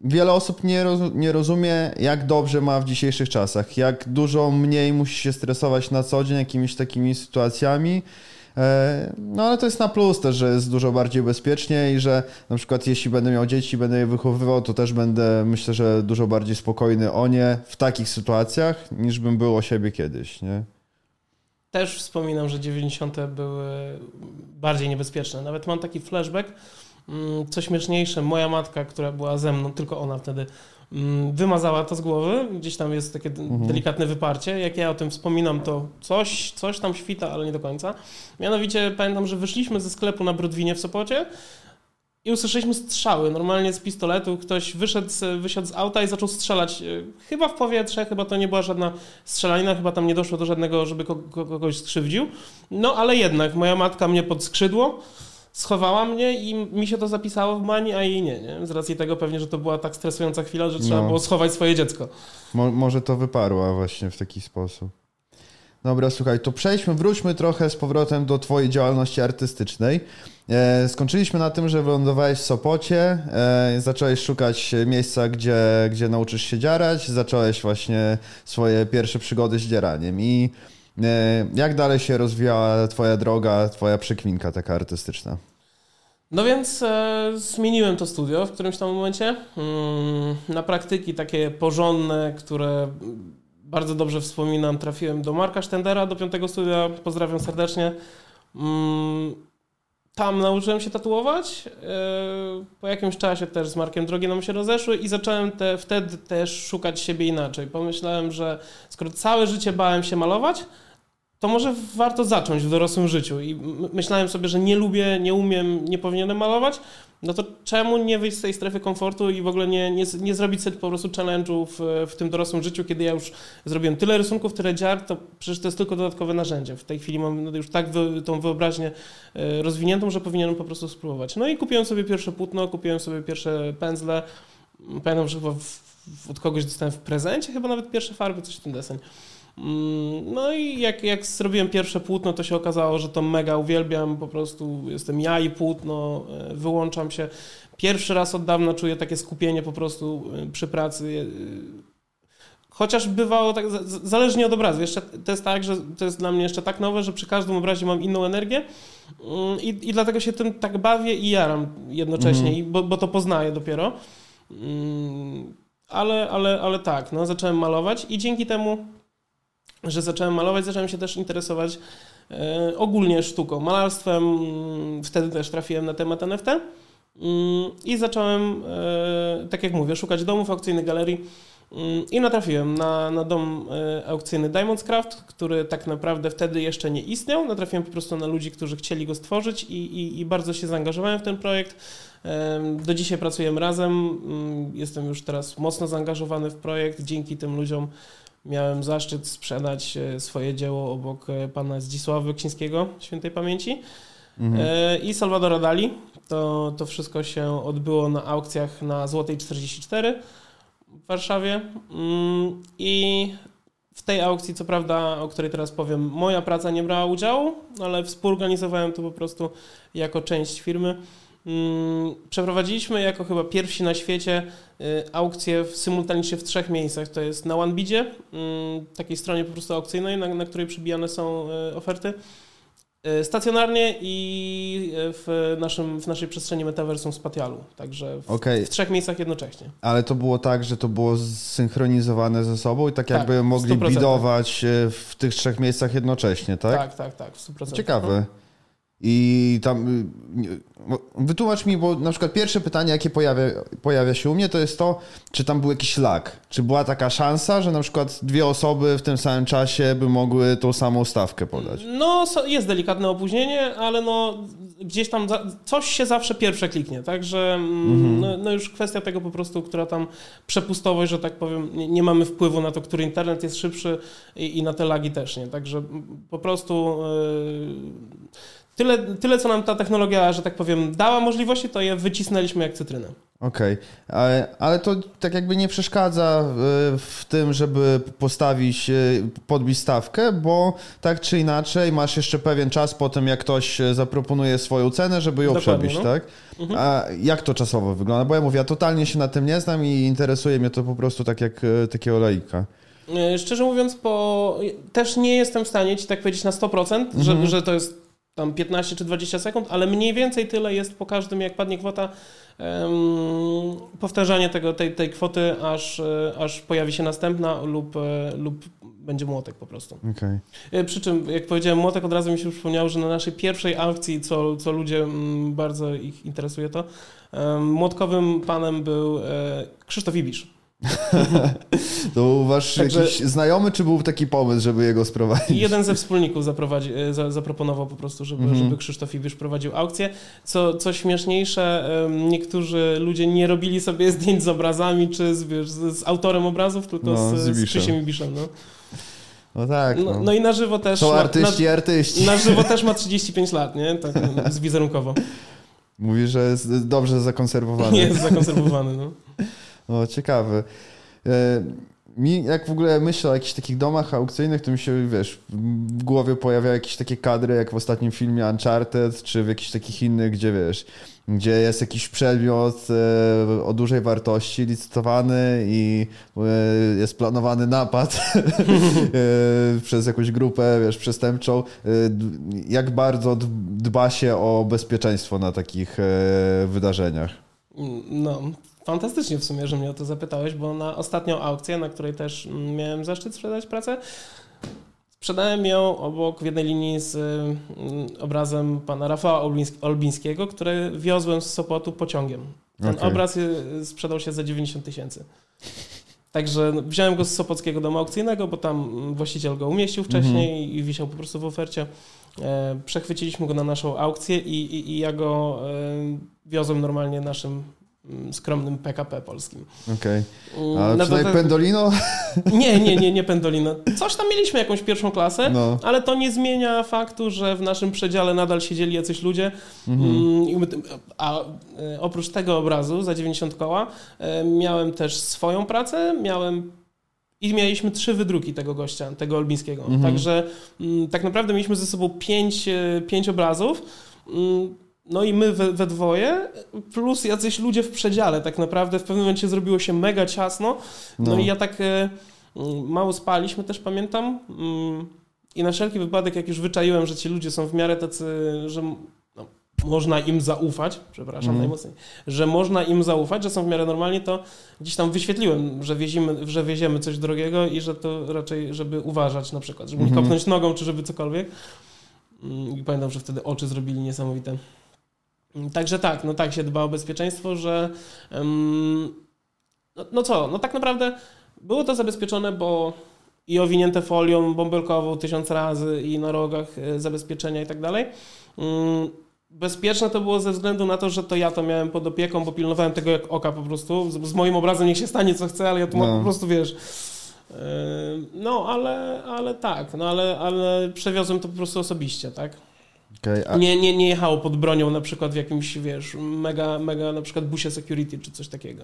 wiele osób nie, roz, nie rozumie, jak dobrze ma w dzisiejszych czasach, jak dużo mniej musi się stresować na co dzień jakimiś takimi sytuacjami. E, no ale to jest na plus też, że jest dużo bardziej bezpiecznie i że na przykład jeśli będę miał dzieci, będę je wychowywał, to też będę myślę, że dużo bardziej spokojny o nie w takich sytuacjach, niż bym był o siebie kiedyś, nie? Też wspominam, że 90. były bardziej niebezpieczne. Nawet mam taki flashback, co śmieszniejsze, moja matka, która była ze mną, tylko ona wtedy mm, wymazała to z głowy. Gdzieś tam jest takie mhm. delikatne wyparcie. Jak ja o tym wspominam, to coś, coś tam świta, ale nie do końca. Mianowicie pamiętam, że wyszliśmy ze sklepu na Brodwinie w Sopocie i usłyszeliśmy strzały. Normalnie z pistoletu ktoś wyszedł, wysiadł z auta i zaczął strzelać. E, chyba w powietrze, chyba to nie była żadna strzelanina, chyba tam nie doszło do żadnego, żeby kogoś skrzywdził. No ale jednak moja matka mnie pod skrzydło schowała mnie i mi się to zapisało w mani, a jej nie, nie. Z racji tego pewnie, że to była tak stresująca chwila, że trzeba no. było schować swoje dziecko. Mo może to wyparła właśnie w taki sposób. Dobra, słuchaj, to przejdźmy, wróćmy trochę z powrotem do twojej działalności artystycznej. E, skończyliśmy na tym, że wylądowałeś w Sopocie, e, zacząłeś szukać miejsca, gdzie, gdzie nauczysz się dzierać, zacząłeś właśnie swoje pierwsze przygody z dzieraniem i jak dalej się rozwijała twoja droga, twoja przekwinka taka artystyczna? No więc e, zmieniłem to studio w którymś tam momencie mm, na praktyki takie porządne, które bardzo dobrze wspominam. Trafiłem do Marka Sztendera, do piątego studia, pozdrawiam serdecznie. Mm, tam nauczyłem się tatuować. E, po jakimś czasie też z Markiem drogi nam się rozeszły i zacząłem te, wtedy też szukać siebie inaczej. Pomyślałem, że skoro całe życie bałem się malować, to może warto zacząć w dorosłym życiu. I myślałem sobie, że nie lubię, nie umiem, nie powinienem malować, no to czemu nie wyjść z tej strefy komfortu i w ogóle nie, nie, nie zrobić sobie po prostu challenge'ów w, w tym dorosłym życiu, kiedy ja już zrobiłem tyle rysunków, tyle dziar, to przecież to jest tylko dodatkowe narzędzie. W tej chwili mam no, już tak wy, tą wyobraźnię e, rozwiniętą, że powinienem po prostu spróbować. No i kupiłem sobie pierwsze płótno, kupiłem sobie pierwsze pędzle. Pamiętam, że chyba w, od kogoś dostałem w prezencie chyba nawet pierwsze farby, coś w ten deseń. Mm, no i jak, jak zrobiłem pierwsze płótno, to się okazało, że to mega uwielbiam, po prostu jestem ja i płótno, e, wyłączam się. Pierwszy raz od dawna czuję takie skupienie po prostu e, przy pracy. E, chociaż bywało tak, zależnie od obrazu. Jeszcze to jest tak, że to jest dla mnie jeszcze tak nowe, że przy każdym obrazie mam inną energię mm, i, i dlatego się tym tak bawię i jaram jednocześnie, mm. bo, bo to poznaję dopiero. Mm, ale, ale, ale tak, no, zacząłem malować i dzięki temu że zacząłem malować, zacząłem się też interesować e, ogólnie sztuką, malarstwem. Wtedy też trafiłem na temat NFT. Mm, I zacząłem, e, tak jak mówię, szukać domów, aukcyjnych galerii. Mm, I natrafiłem na, na dom e, aukcyjny Diamonds Craft, który tak naprawdę wtedy jeszcze nie istniał. Natrafiłem po prostu na ludzi, którzy chcieli go stworzyć i, i, i bardzo się zaangażowałem w ten projekt. Do dzisiaj pracujemy razem. Mm, jestem już teraz mocno zaangażowany w projekt. Dzięki tym ludziom miałem zaszczyt sprzedać e, swoje dzieło obok e, pana Zdzisława Wyksińskiego, świętej pamięci, mhm. E, i Salvadora Dali. To, to wszystko się odbyło na aukcjach na Złotej 44 w Warszawie. Mm, I w tej aukcji, co prawda, o której teraz powiem, moja praca nie brała udziału, ale współorganizowałem to po prostu jako część firmy. Mm, przeprowadziliśmy jako chyba pierwsi na świecie y, aukcję symultanicznie w trzech miejscach. To jest na OneBidzie, mm, takiej stronie po prostu aukcyjnej, na, na której przybijane są y, oferty. Y, stacjonarnie i w, naszym, w naszej przestrzeni metaversum Spatialu. Także w, okay. w, trzech miejscach jednocześnie. Ale to było tak, że to było zsynchronizowane ze sobą i tak, tak jakby mogli 100%. bidować w tych trzech miejscach jednocześnie, tak? Tak, tak, tak, w 100%. Ciekawe. I tam wytłumacz mi, bo na przykład pierwsze pytanie, jakie pojawia, pojawia się u mnie, to jest to, czy tam był jakiś lag. Czy była taka szansa, że na przykład dwie osoby w tym samym czasie by mogły tą samą stawkę podać? No, jest delikatne opóźnienie, ale no gdzieś tam coś się zawsze pierwsze kliknie, także mm, mhm. no, no, już kwestia tego po prostu, która tam przepustowość, że tak powiem, nie, nie mamy wpływu na to, który internet jest szybszy i, i na te lagi też nie, także po prostu yy, tyle, tyle, co nam ta technologia, że tak powiem, dała możliwości, to je wycisnęliśmy jak cytrynę. Okej, okay. ale, ale to tak jakby nie przeszkadza e, w tym, żeby postawić, e, podbić stawkę, bo tak czy inaczej masz jeszcze pewien czas po tym, jak ktoś e, zaproponuje swoją cenę, żeby ją Dokładnie, przebić, no. tak? Mhm. A jak to czasowo wygląda? Bo ja mówię, ja totalnie się na tym nie znam i interesuje mnie to po prostu tak jak takiego laika. Szczerze mówiąc, po... też nie jestem w stanie ci tak powiedzieć na 100%, mhm. że, że to jest tam 15 czy 20 sekund, ale mniej więcej tyle jest po każdym, jak padnie kwota, powtarzanie tego, tej, tej kwoty, aż, e, aż pojawi się następna lub, e, lub będzie młotek po prostu. Okay. E, przy czym, jak powiedziałem młotek, od razu mi się przypomniało, że na naszej pierwszej aukcji, co, co ludzie mm, bardzo ich interesuje to, młotkowym panem był Krzysztof Ibisz. to był wasz Także... jakiś znajomy, czy był taki pomysł, żeby jego sprowadzić? Jeden ze wspólników zaprowadzi, e, za, zaproponował po prostu, żeby, mm -hmm. żeby Krzysztof Iwisz prowadził aukcję. Co, co śmieszniejsze, niektórzy ludzie nie robili sobie zdjęć z obrazami, czy z, wiesz, z autorem obrazów, tylko no, z, z Krzysiem Ibiszem. No. No tak. No. No, no, i na żywo też. Są artyści, na, artyści. Na żywo też ma 35 lat, nie? Tak z wizerunkowo. Mówi, że jest dobrze zakonserwowany. Jest zakonserwowany, no. O, ciekawe. E, mi, jak w ogóle myślę o jakichś takich domach aukcyjnych, to mi się, wiesz, w głowie pojawiają jakieś takie kadry, jak w ostatnim filmie Uncharted, czy w jakichś takich innych, gdzie wiesz, gdzie jest jakiś przedmiot e, o dużej wartości licytowany i e, jest planowany napad przez jakąś grupę, wiesz, przestępczą. Jak bardzo dba się o bezpieczeństwo na takich wydarzeniach? No, Fantastycznie w sumie, że mnie o to zapytałeś, bo na ostatnią aukcję, na której też miałem zaszczyt sprzedać pracę, sprzedałem ją obok w jednej linii z mm, obrazem pana Rafała Olbińskiego, który wiozłem z Sopotu pociągiem. Ten okay. obraz sprzedał się za 90 tysięcy. Także wziąłem go z Sopockiego domu aukcyjnego, bo tam mm, właściciel go umieścił wcześniej mm -hmm. i wisiał po prostu w ofercie. E, przechwyciliśmy go na naszą aukcję i, i, i ja go e, wiozłem normalnie naszym skromnym PKP polskim. Okej. Okay. A no przynajmniej Pendolino? Nie, nie, nie, nie Pendolino. Coś tam mieliśmy jakąś pierwszą klasę, no. ale to nie zmienia faktu, że w naszym przedziale nadal siedzieli jacyś ludzie. Mhm. Mm, a e, oprócz tego obrazu za 90 koła e, miałem też swoją pracę, miałem i mieliśmy trzy wydruki tego gościa, tego Olbińskiego. Mhm. Także mm, tak naprawdę mieliśmy ze sobą pięć, e, pięć obrazów. No i my we, we, dwoje, plus jacyś ludzie w przedziale. Tak naprawdę w pewnym momencie zrobiło się mega ciasno. No, no. i ja tak e, mm, mało spaliśmy też, pamiętam. Mm, I na wszelki wypadek, jak już wyczaiłem, że ci ludzie są w miarę tacy, że no, można im zaufać, przepraszam mm. najmocniej, że można im zaufać, że są w miarę normalnie, to gdzieś tam wyświetliłem, że, wiezimy, że wieziemy coś drogiego i że to raczej, żeby uważać na przykład, żeby mm -hmm. nie kopnąć nogą, czy żeby cokolwiek. Mm, I pamiętam, że wtedy oczy zrobili niesamowite. Także tak, no tak się dba o bezpieczeństwo, że no, no, co, no tak naprawdę było to zabezpieczone, bo i owinięte folią bąbelkową tysiąc razy i na rogach e, zabezpieczenia i tak dalej. Um, bezpieczne to było ze względu na to, że to ja to miałem pod opieką, bo pilnowałem tego jak oka po prostu. Z, z moim obrazem niech się stanie co chce, ale ja tu no. mam po prostu, wiesz... E, no, ale, ale tak, no ale, ale przewiozłem to po prostu osobiście, tak? Okay, a... nie, nie, nie jechało pod bronią na przykład w jakimś, wiesz, mega, mega na przykład busie security czy coś takiego.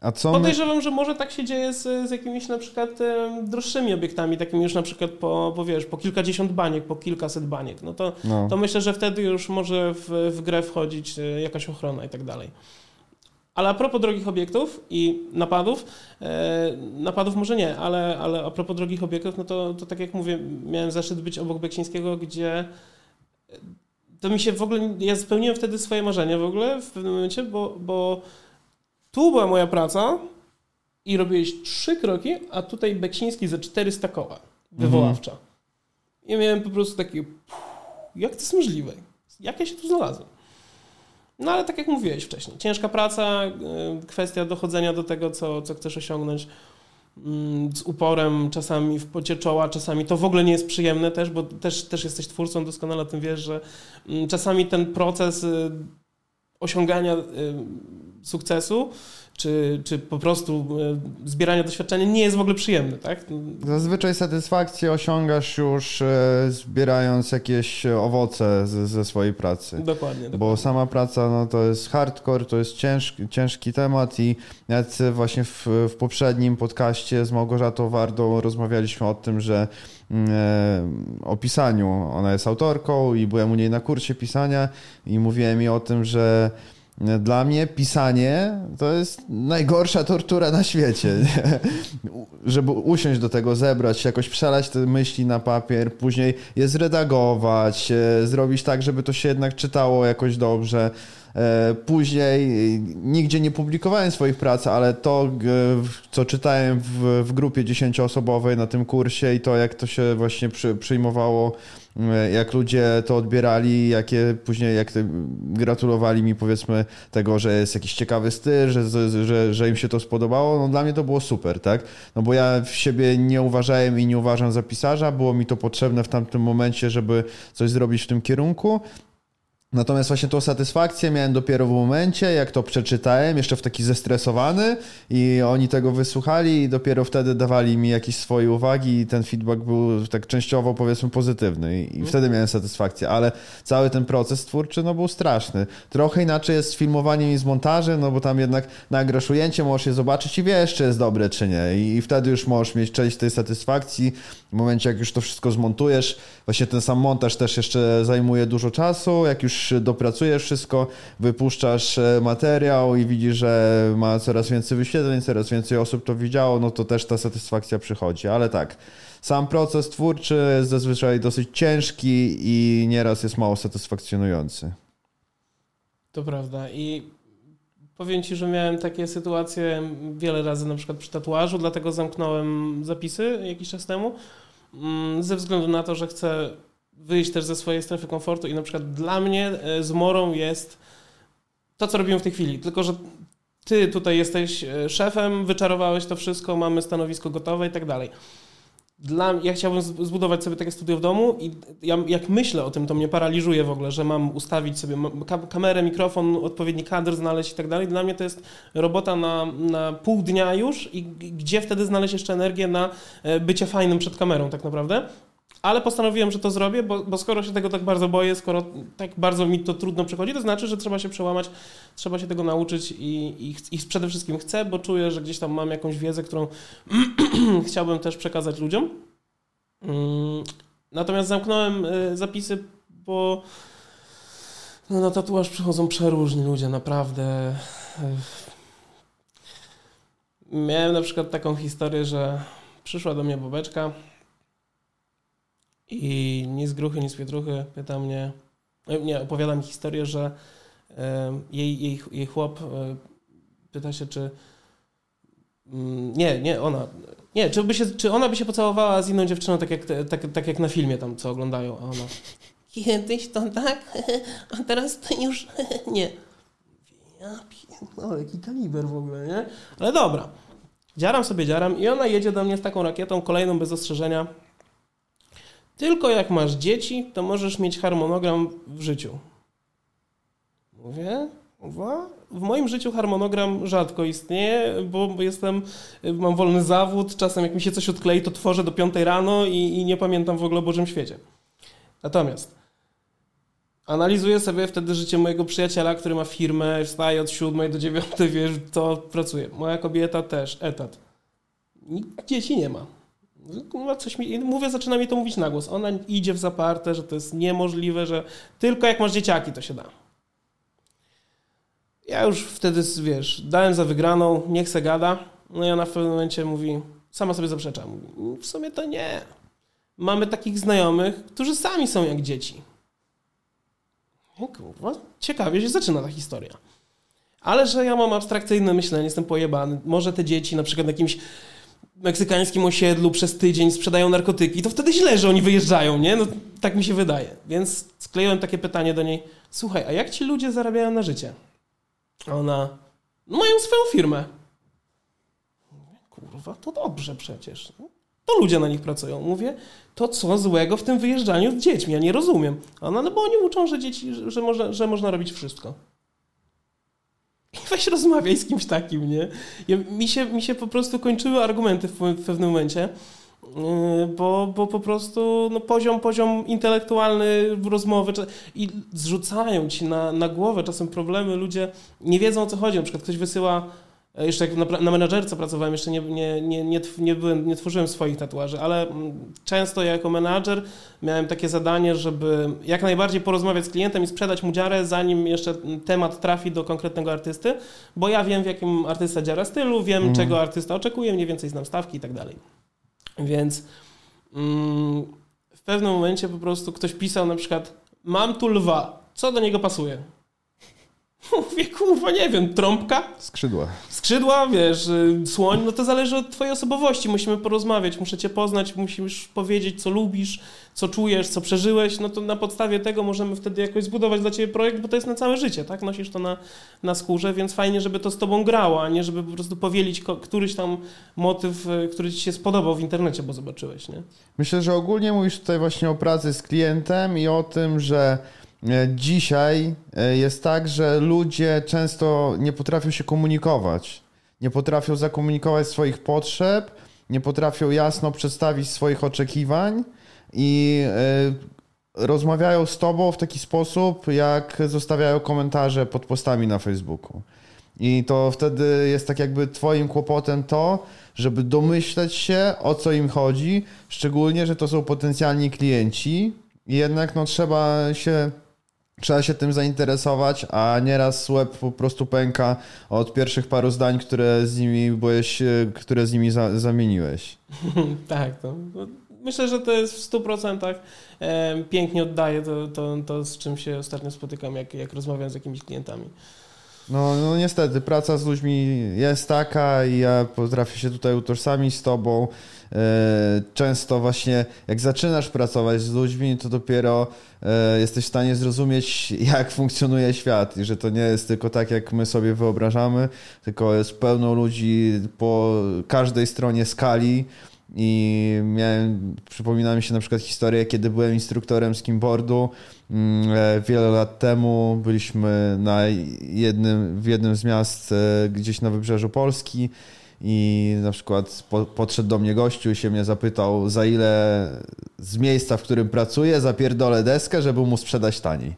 A co Podejrzewam, my... że może tak się dzieje z, z jakimiś na przykład droższymi obiektami, takimi już na przykład po, po wiesz, po kilkadziesiąt baniek, po kilkaset baniek. No to, no. to myślę, że wtedy już może w, w grę wchodzić e, jakaś ochrona i tak dalej. Ale a propos drogich obiektów i napadów, e, napadów może nie, ale, ale a propos drogich obiektów, no to, to tak jak mówię, miałem zaszczyt być obok Beksińskiego, gdzie e, to mi się w ogóle, ja spełniłem wtedy swoje marzenie w ogóle w pewnym momencie, bo, bo tu była moja praca i robiłeś trzy kroki, a tutaj Beksiński ze 400 koła, wywoławcza. Mhm. I miałem po prostu takie Jak to jest możliwe? Jak ja się tu znalazłem? No ale tak jak mówiłeś wcześniej, ciężka praca, y, kwestia dochodzenia do tego, co, co chcesz osiągnąć mm, z uporem, czasami w pocie czoła, czasami to w ogóle nie jest przyjemne też, bo też, też jesteś twórcą, doskonale o tym wiesz, że mm, czasami ten proces y, osiągania y, sukcesu czy, czy po prostu e, zbierania doświadczenia nie jest w ogóle przyjemne, tak? Zazwyczaj satysfakcję osiągasz już e, zbierając jakieś owoce z, ze swojej pracy. Dokładnie, Bo dokładnie. sama praca no, to jest hardcore, to jest ciężki, ciężki temat i nawet właśnie w, w poprzednim podcaście z Małgorzatą Wardą rozmawialiśmy o tym, że mm, e, o pisaniu. Ona jest autorką i byłem u niej na kursie pisania i mówiłem jej o tym, że dla mnie pisanie to jest najgorsza tortura na świecie. Żeby usiąść do tego, zebrać, jakoś przelać te myśli na papier, później je zredagować, e, zrobić tak, żeby to się jednak czytało jakoś dobrze. E, później nigdzie nie publikowałem swoich prac, ale to, co czytałem w, grupie dziesięcioosobowej na tym kursie i to, jak to się właśnie przy, przyjmowało E, jak ludzie to odbierali, jakie później, jak gratulowali mi powiedzmy tego, że jest jakiś ciekawy styl, że, że, że im się to spodobało, no dla mnie to było super, tak? No bo ja w siebie nie uważałem i nie uważam za pisarza, było mi to potrzebne w tamtym momencie, żeby coś zrobić w tym kierunku, Natomiast właśnie tą satysfakcję miałem dopiero w momencie, jak to przeczytałem, jeszcze w taki zestresowany i oni tego wysłuchali i dopiero wtedy dawali mi jakieś swoje uwagi i ten feedback był tak częściowo powiedzmy pozytywny i, wtedy miałem satysfakcję, ale cały ten proces twórczy no był straszny. Trochę inaczej jest z filmowaniem i z montażem, no bo tam jednak nagrasz ujęcie, możesz je zobaczyć i wiesz, czy jest dobre, czy nie i wtedy już możesz mieć część tej satysfakcji w momencie, jak już to wszystko zmontujesz. Właśnie ten sam montaż też jeszcze zajmuje dużo czasu, jak już dopracujesz wszystko, wypuszczasz e, materiał i widzisz, że ma coraz więcej wyświetleń, coraz więcej osób to widziało, no to też ta satysfakcja przychodzi. Ale tak, sam proces twórczy jest zazwyczaj dosyć ciężki i nieraz jest mało satysfakcjonujący. To prawda i powiem Ci, że miałem takie sytuacje wiele razy na przykład przy tatuażu, dlatego zamknąłem zapisy jakiś czas temu, mm, ze względu na to, że chcę wyjść też ze swojej strefy komfortu i na przykład dla mnie e, zmorą jest to, co robimy w tej chwili. Tylko, że ty tutaj jesteś e, szefem, wyczarowałeś to wszystko, mamy stanowisko gotowe i tak dalej. Dla, ja chciałbym zbudować sobie takie studio w domu i ja, jak myślę o tym, to mnie paraliżuje w ogóle, że mam ustawić sobie kamerę, mikrofon, odpowiedni kadr znaleźć i tak dalej. Dla mnie to jest robota na, na pół dnia już i gdzie wtedy znaleźć jeszcze energię na e, bycie fajnym przed kamerą tak naprawdę. Ale postanowiłem, że to zrobię, bo, bo, skoro się tego tak bardzo boję, skoro tak bardzo mi to trudno przychodzi, to znaczy, że trzeba się przełamać, trzeba się tego nauczyć i, i, i przede wszystkim chcę, bo czuję, że gdzieś tam mam jakąś wiedzę, którą chciałbym też przekazać ludziom. Mm, natomiast zamknąłem y, zapisy, bo no, na tatuaż przychodzą przeróżni ludzie, naprawdę. Miałem na przykład taką historię, że przyszła do mnie bobeczka, i ni z gruchy, ni z pietruchy pyta mnie, e, nie, opowiada mi historię, że jej, jej, jej chłop e, pyta się, czy mm, nie, nie, ona. Nie, czy, by się, czy ona by się pocałowała z inną dziewczyną, tak jak, tak, tak jak na filmie tam, co oglądają, a ona kiedyś to tak, a teraz to już nie. Ja no, jaki kaliber w ogóle, nie? Ale dobra. Dziaram sobie, dziaram i ona jedzie do mnie z taką rakietą, kolejną bez ostrzeżenia. Tylko jak masz dzieci, to możesz mieć harmonogram w życiu. Mówię, w moim życiu harmonogram rzadko istnieje, bo jestem, mam wolny zawód, czasem jak mi się coś odklei, to tworzę do 5 rano i, i nie pamiętam w ogóle o Bożym świecie. Natomiast analizuję sobie wtedy życie mojego przyjaciela, który ma firmę, wstaje od 7 do 9, wiesz, to pracuje. Moja kobieta też, etat. Dzieci nie ma coś mi, mówię, zaczyna mi to mówić na głos. Ona idzie w zaparte, że to jest niemożliwe, że tylko jak masz dzieciaki, to się da. Ja już wtedy, wiesz, dałem za wygraną, niech se gada. No i ona w pewnym momencie mówi, sama sobie zaprzecza. Mówi, w sumie to nie. Mamy takich znajomych, którzy sami są jak dzieci. Kurwa, ciekawie się zaczyna ta historia. Ale że ja mam abstrakcyjne myślenie, jestem pojebany. Może te dzieci na przykład jakimś meksykańskim osiedlu przez tydzień sprzedają narkotyki, to wtedy źle, że oni wyjeżdżają, nie? No, tak mi się wydaje. Więc skleiłem takie pytanie do niej. Słuchaj, a jak ci ludzie zarabiają na życie? A ona, no mają swoją firmę. Kurwa, to dobrze przecież. To ludzie na nich pracują. Mówię, to co złego w tym wyjeżdżaniu z dziećmi? Ja nie rozumiem. A ona, no bo oni uczą, że dzieci, że, że, można, że można robić wszystko. I weź rozmawiaj z kimś takim, nie? Ja, mi, się, mi się po prostu kończyły argumenty w, w pewnym momencie, yy, bo, bo po prostu no, poziom, poziom intelektualny rozmowy i zrzucają ci na, na głowę czasem problemy, ludzie nie wiedzą o co chodzi. Na przykład ktoś wysyła jeszcze jak na, na menadżerce pracowałem, jeszcze nie, nie, nie, nie, nie, byłem, nie tworzyłem swoich tatuaży, ale mm, często jako menadżer miałem takie zadanie, żeby jak najbardziej porozmawiać z klientem i sprzedać mu dziarę, zanim jeszcze temat trafi do konkretnego artysty, bo ja wiem, w jakim artysta dziara stylu, wiem, mhm. czego artysta oczekuje, mniej więcej znam stawki i tak dalej. Więc mm, w pewnym momencie po prostu ktoś pisał na przykład mam tu lwa, co do niego pasuje? Mówię, kurwa, nie wiem, trąbka? Skrzydła. Skrzydła, wiesz, y, słoń, no to zależy od twojej osobowości. Musimy porozmawiać, muszę cię poznać, musisz powiedzieć, co lubisz, co czujesz, co przeżyłeś. No to na podstawie tego możemy wtedy jakoś zbudować dla ciebie projekt, bo to jest na całe życie, tak? Nosisz to na, na skórze, więc fajnie, żeby to z tobą grało, a nie żeby po prostu powielić któryś tam motyw, y, który ci się spodobał w internecie, bo zobaczyłeś, nie? Myślę, że ogólnie mówisz tutaj właśnie o pracy z klientem i o tym, że dzisiaj e, jest tak, że ludzie często nie potrafią się komunikować. Nie potrafią zakomunikować swoich potrzeb, nie potrafią jasno przedstawić swoich oczekiwań i e, rozmawiają z tobą w taki sposób, jak zostawiają komentarze pod postami na Facebooku. I to wtedy jest tak jakby twoim kłopotem to, żeby domyśleć się, o co im chodzi, szczególnie, że to są potencjalni klienci. Jednak no, trzeba się trzeba się tym zainteresować, a nieraz łeb po prostu pęka od pierwszych paru zdań, które z nimi byłeś, e, które z nimi za, zamieniłeś. tak, to, myślę, że to jest w 100% e, pięknie oddaje to, to, to, z czym się ostatnio spotykam, jak, jak rozmawiam z jakimiś klientami. No, no niestety, praca z ludźmi jest taka i ja potrafię się tutaj utożsamić z tobą. E, często właśnie jak zaczynasz pracować z ludźmi, to dopiero e, jesteś w stanie zrozumieć, jak funkcjonuje świat i że to nie jest tylko tak, jak my sobie wyobrażamy, tylko jest pełno ludzi po każdej stronie skali. I miałem, przypomina mi się na przykład historię, kiedy byłem instruktorem skimboardu mm, e, wiele lat temu. Byliśmy na jednym, w jednym z miast gdzieś na wybrzeżu Polski i na przykład po, podszedł do mnie gościu i się mnie zapytał, za ile z miejsca, w którym pracuję, zapierdolę deskę, żeby mu sprzedać taniej.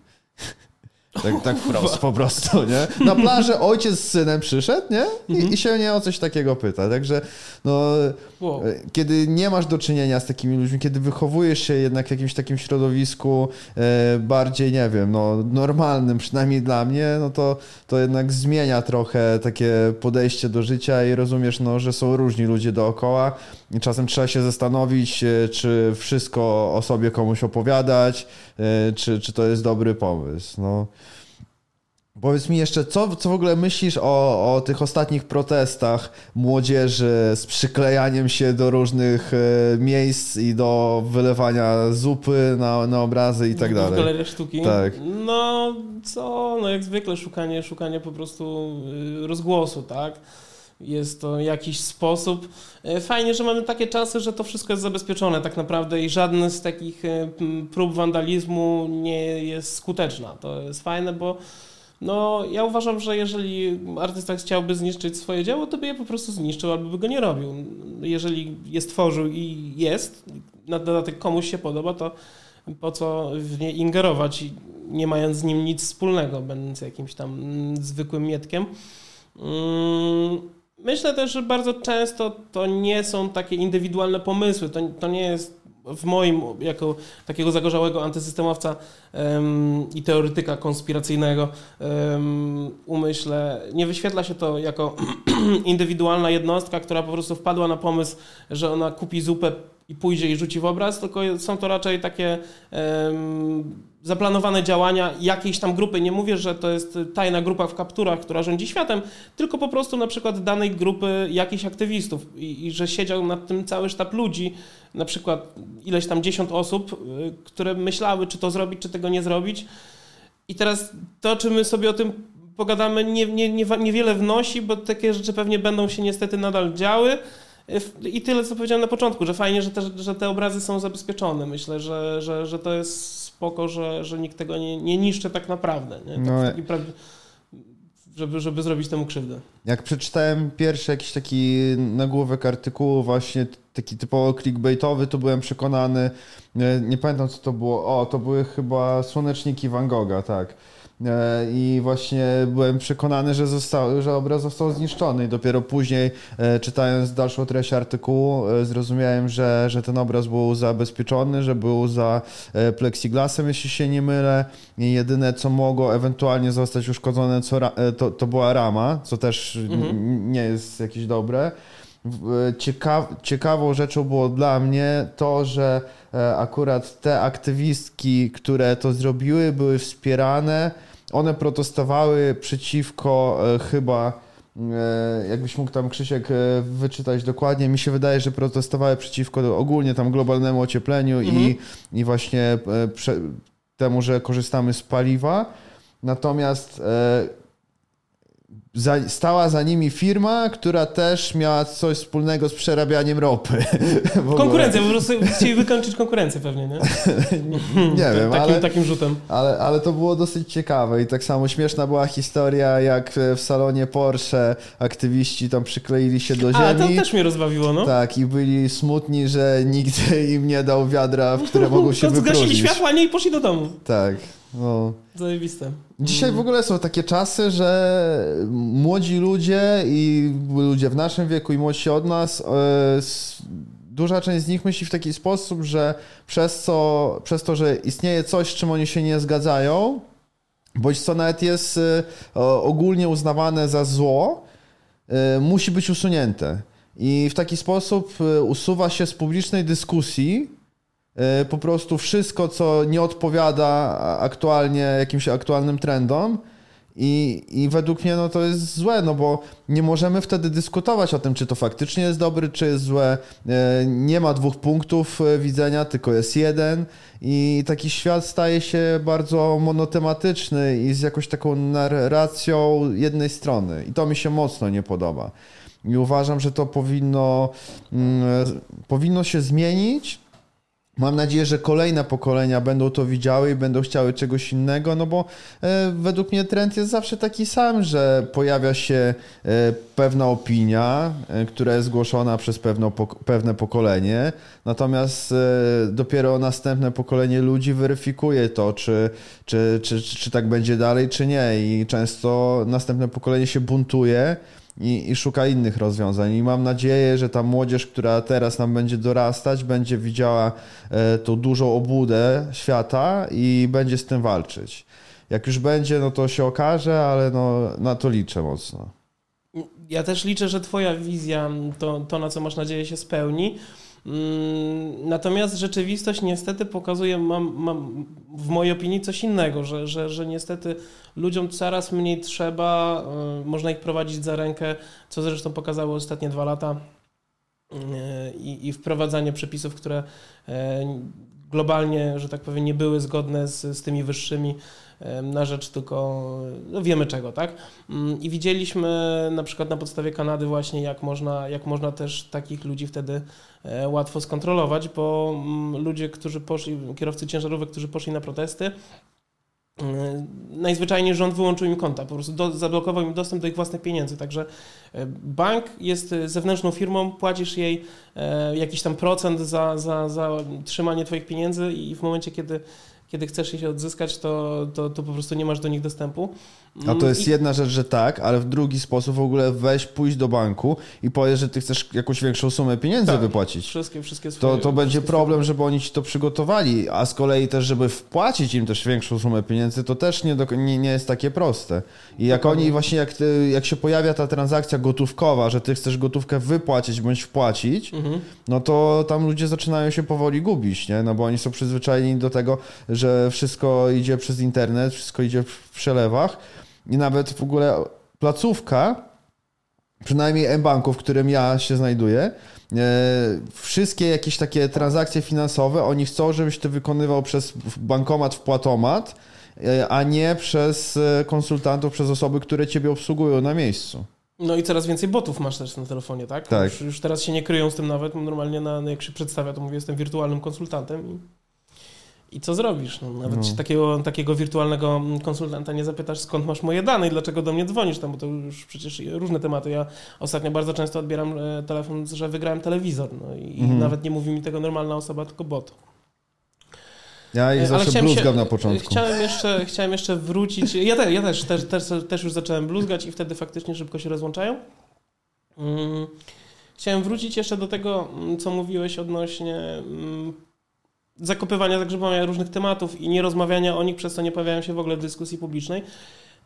Tak, tak wprost, po prostu, nie? Na plażę ojciec z synem przyszedł, nie? I, mhm. I, się nie o coś takiego pyta. Także, no, wow. E, kiedy nie masz do czynienia z takimi ludźmi, kiedy wychowujesz się jednak w jakimś takim środowisku e, bardziej, nie wiem, no, normalnym, przynajmniej dla mnie, no to, to jednak zmienia trochę takie podejście do życia i rozumiesz, no, że są różni ludzie dookoła i czasem trzeba się zastanowić, e, czy wszystko o sobie komuś opowiadać, e, czy, czy to jest dobry pomysł. No. Powiedz mi jeszcze, co, co w ogóle myślisz o, o tych ostatnich protestach młodzieży z przyklejaniem się do różnych e, miejsc i do wylewania zupy na, na obrazy i tak dalej? W galeriach sztuki? Tak. No co, no jak zwykle szukanie, szukanie po prostu y, rozgłosu, tak? Jest to jakiś sposób. E, fajnie, że mamy takie czasy, że to wszystko jest zabezpieczone tak naprawdę i żadne z takich e, prób wandalizmu nie jest skuteczna. To jest fajne, bo no, ja uważam, że jeżeli artysta chciałby zniszczyć swoje dzieło, to by je po prostu zniszczył albo by go nie robił. Jeżeli je stworzył i jest, na dodatek komuś się podoba, to po co w nie ingerować, nie mając z nim nic wspólnego, będąc jakimś tam zwykłym mietkiem. Mm, myślę też, że bardzo często to nie są takie indywidualne pomysły. To, to nie jest w moim, jako takiego zagorzałego antysystemowca um, i teoretyka konspiracyjnego um, umyśle, nie wyświetla się to jako indywidualna jednostka, która po prostu wpadła na pomysł, że ona kupi zupę i pójdzie i rzuci w obraz, tylko są to raczej takie zaplanowane działania jakiejś tam grupy. Nie mówię, że to jest tajna grupa w kapturach, która rządzi światem, tylko po prostu na przykład danej grupy jakichś aktywistów i, i że siedział nad tym cały sztab ludzi, na przykład ileś tam dziesiąt osób, y, które myślały, czy to zrobić, czy tego nie zrobić. I teraz to, czy my sobie o tym pogadamy, nie, nie, nie, niewiele wnosi, bo takie rzeczy pewnie będą się niestety nadal działy. I tyle, co powiedziałem na początku, że fajnie, że te, że te obrazy są zabezpieczone. Myślę, że, że, że to jest spoko, że, że nikt tego nie, nie niszczy tak naprawdę. Nie? Tak no, pra... żeby, żeby zrobić temu krzywdę. Jak przeczytałem pierwszy jakiś taki nagłówek artykułu właśnie taki typowo clickbaitowy, to byłem przekonany, nie, nie pamiętam co to było, o, to były chyba Słoneczniki Van Gogha, tak E, i właśnie byłem przekonany, że, został, że obraz został zniszczony i dopiero później e, czytając dalszą treść artykułu e, zrozumiałem, że, że ten obraz był zabezpieczony, że był za plexiglasem, jeśli się nie mylę i jedyne co mogło ewentualnie zostać uszkodzone to, to była rama, co też mhm. nie jest jakieś dobre. Ciekaw, ciekawą rzeczą było dla mnie to, że akurat te aktywistki, które to zrobiły, były wspierane one protestowały przeciwko e, chyba e, jakbyś mógł tam Krzysiek e, wyczytać dokładnie, mi się wydaje, że protestowały przeciwko ogólnie tam globalnemu ociepleniu mhm. i, i właśnie temu, że korzystamy z paliwa. Natomiast za, stała za nimi firma, która też miała coś wspólnego z przerabianiem ropy. Konkurencja, po prostu chcieli wykończyć konkurencję pewnie, nie? nie wiem, takim, ale, takim rzutem. Ale, ale to było dosyć ciekawe i tak samo śmieszna była historia, jak w salonie Porsche aktywiści tam przykleili się do ziemi. A, to też mnie rozbawiło, no. Tak, i byli smutni, że nikt im nie dał wiadra, w które mogą się wypróżnić. Zgasili światła, nie i poszli do domu. Tak. No. Zajebiste. Dzisiaj w ogóle są takie czasy, że młodzi ludzie i ludzie w naszym wieku i młodsi od nas, e, duża część z nich myśli w taki sposób, że przez, co, przez to, że istnieje coś, z czym oni się nie zgadzają, bądź co nawet jest e, ogólnie uznawane za zło, e, musi być usunięte. I w taki sposób usuwa się z publicznej dyskusji po prostu wszystko, co nie odpowiada aktualnie jakimś aktualnym trendom. I, I według mnie no, to jest złe, no bo nie możemy wtedy dyskutować o tym, czy to faktycznie jest dobry, czy jest złe. E, nie ma dwóch punktów e, widzenia, tylko jest jeden. I taki świat staje się bardzo monotematyczny i z jakąś taką narracją jednej strony. I to mi się mocno nie podoba. I uważam, że to powinno, mm, powinno się zmienić Mam nadzieję, że kolejne pokolenia będą to widziały i będą chciały czegoś innego, no bo e, według mnie trend jest zawsze taki sam, że pojawia się e, pewna opinia, e, która jest zgłoszona przez pewne pokolenie, natomiast dopiero następne pokolenie ludzi weryfikuje to, czy, czy, czy, czy tak będzie dalej, czy nie. I często następne pokolenie się buntuje i, i szuka innych rozwiązań. I mam nadzieję, że ta młodzież, która teraz nam będzie dorastać, będzie widziała e, tą dużą obłudę świata i będzie z tym walczyć. Jak już będzie, no to się okaże, ale no, na to liczę mocno. Ja też liczę, że Twoja wizja, to, to na co masz nadzieję, się spełni. Mm, natomiast rzeczywistość niestety pokazuje, mam, mam w mojej opinii coś innego, że, że, że niestety ludziom coraz mniej trzeba, y, można ich prowadzić za rękę, co zresztą pokazały ostatnie dwa lata y, i, i wprowadzanie przepisów, które y, globalnie, że tak powiem, nie były zgodne z, z tymi wyższymi na rzecz tylko, no wiemy czego, tak? Mm, I widzieliśmy na przykład na podstawie Kanady właśnie, jak można, jak można też takich ludzi wtedy e, łatwo skontrolować, bo mm, ludzie, którzy poszli, kierowcy ciężarówek, którzy poszli na protesty, e, najzwyczajniej rząd wyłączył im konta, po prostu do, zablokował im dostęp do ich własnych pieniędzy. Także e, bank jest zewnętrzną firmą, płacisz jej jakiś tam procent za, za, za trzymanie Twoich pieniędzy i w momencie, kiedy kiedy chcesz je odzyskać, to, to, to po prostu nie masz do nich dostępu. A to jest I- jedna rzecz, że tak, ale w drugi sposób w ogóle weź, pójść do banku i powiedz, że ty chcesz jakąś większą sumę pieniędzy Tak. wypłacić. Wszystkie, wszystkie To, swoje... to będzie wszystkie problem, żeby oni ci to przygotowali, a z kolei też, żeby wpłacić im też większą sumę pieniędzy, to też nie, do, nie, nie jest takie proste. I jak Dokładnie. oni właśnie, jak, ty, jak się pojawia ta transakcja gotówkowa, że ty chcesz gotówkę wypłacić bądź wpłacić, Mhm. no to tam ludzie zaczynają się powoli gubić, nie? No bo oni są przyzwyczajeni do tego, że wszystko idzie przez internet, wszystko idzie w przelewach i nawet w ogóle placówka, przynajmniej M-Banku, w którym ja się znajduję, e, wszystkie jakieś takie transakcje finansowe, oni chcą, żebyś ty wykonywał przez bankomat, wpłatomat, e, a nie przez e, konsultantów, przez osoby, które ciebie obsługują na miejscu. No i coraz więcej botów masz też na telefonie, tak? Tak. Już, już teraz się nie kryją z tym nawet. Normalnie na, jak się przedstawia, to mówię, jestem wirtualnym konsultantem i, i co zrobisz? No, nawet No. się takiego, takiego wirtualnego konsultanta nie zapytasz, skąd masz moje dane i dlaczego do mnie dzwonisz, tam, bo to już przecież różne tematy. Ja ostatnio bardzo często odbieram e, telefon, że wygrałem telewizor, no i, Mhm. nawet nie mówi mi tego normalna osoba, tylko bot. Ja ich E, zawsze chciałem się- bluzgam na początku. Chciałem jeszcze, chciałem jeszcze wrócić. Ja, te, ja też, też, też, też już zacząłem bluzgać i wtedy faktycznie szybko się rozłączają. Mm, Chciałem wrócić jeszcze do tego, mm, co mówiłeś odnośnie mm, zakopywania, zagrzebania różnych tematów i nie rozmawiania o nich, przez co nie pojawiają się w ogóle w dyskusji publicznej.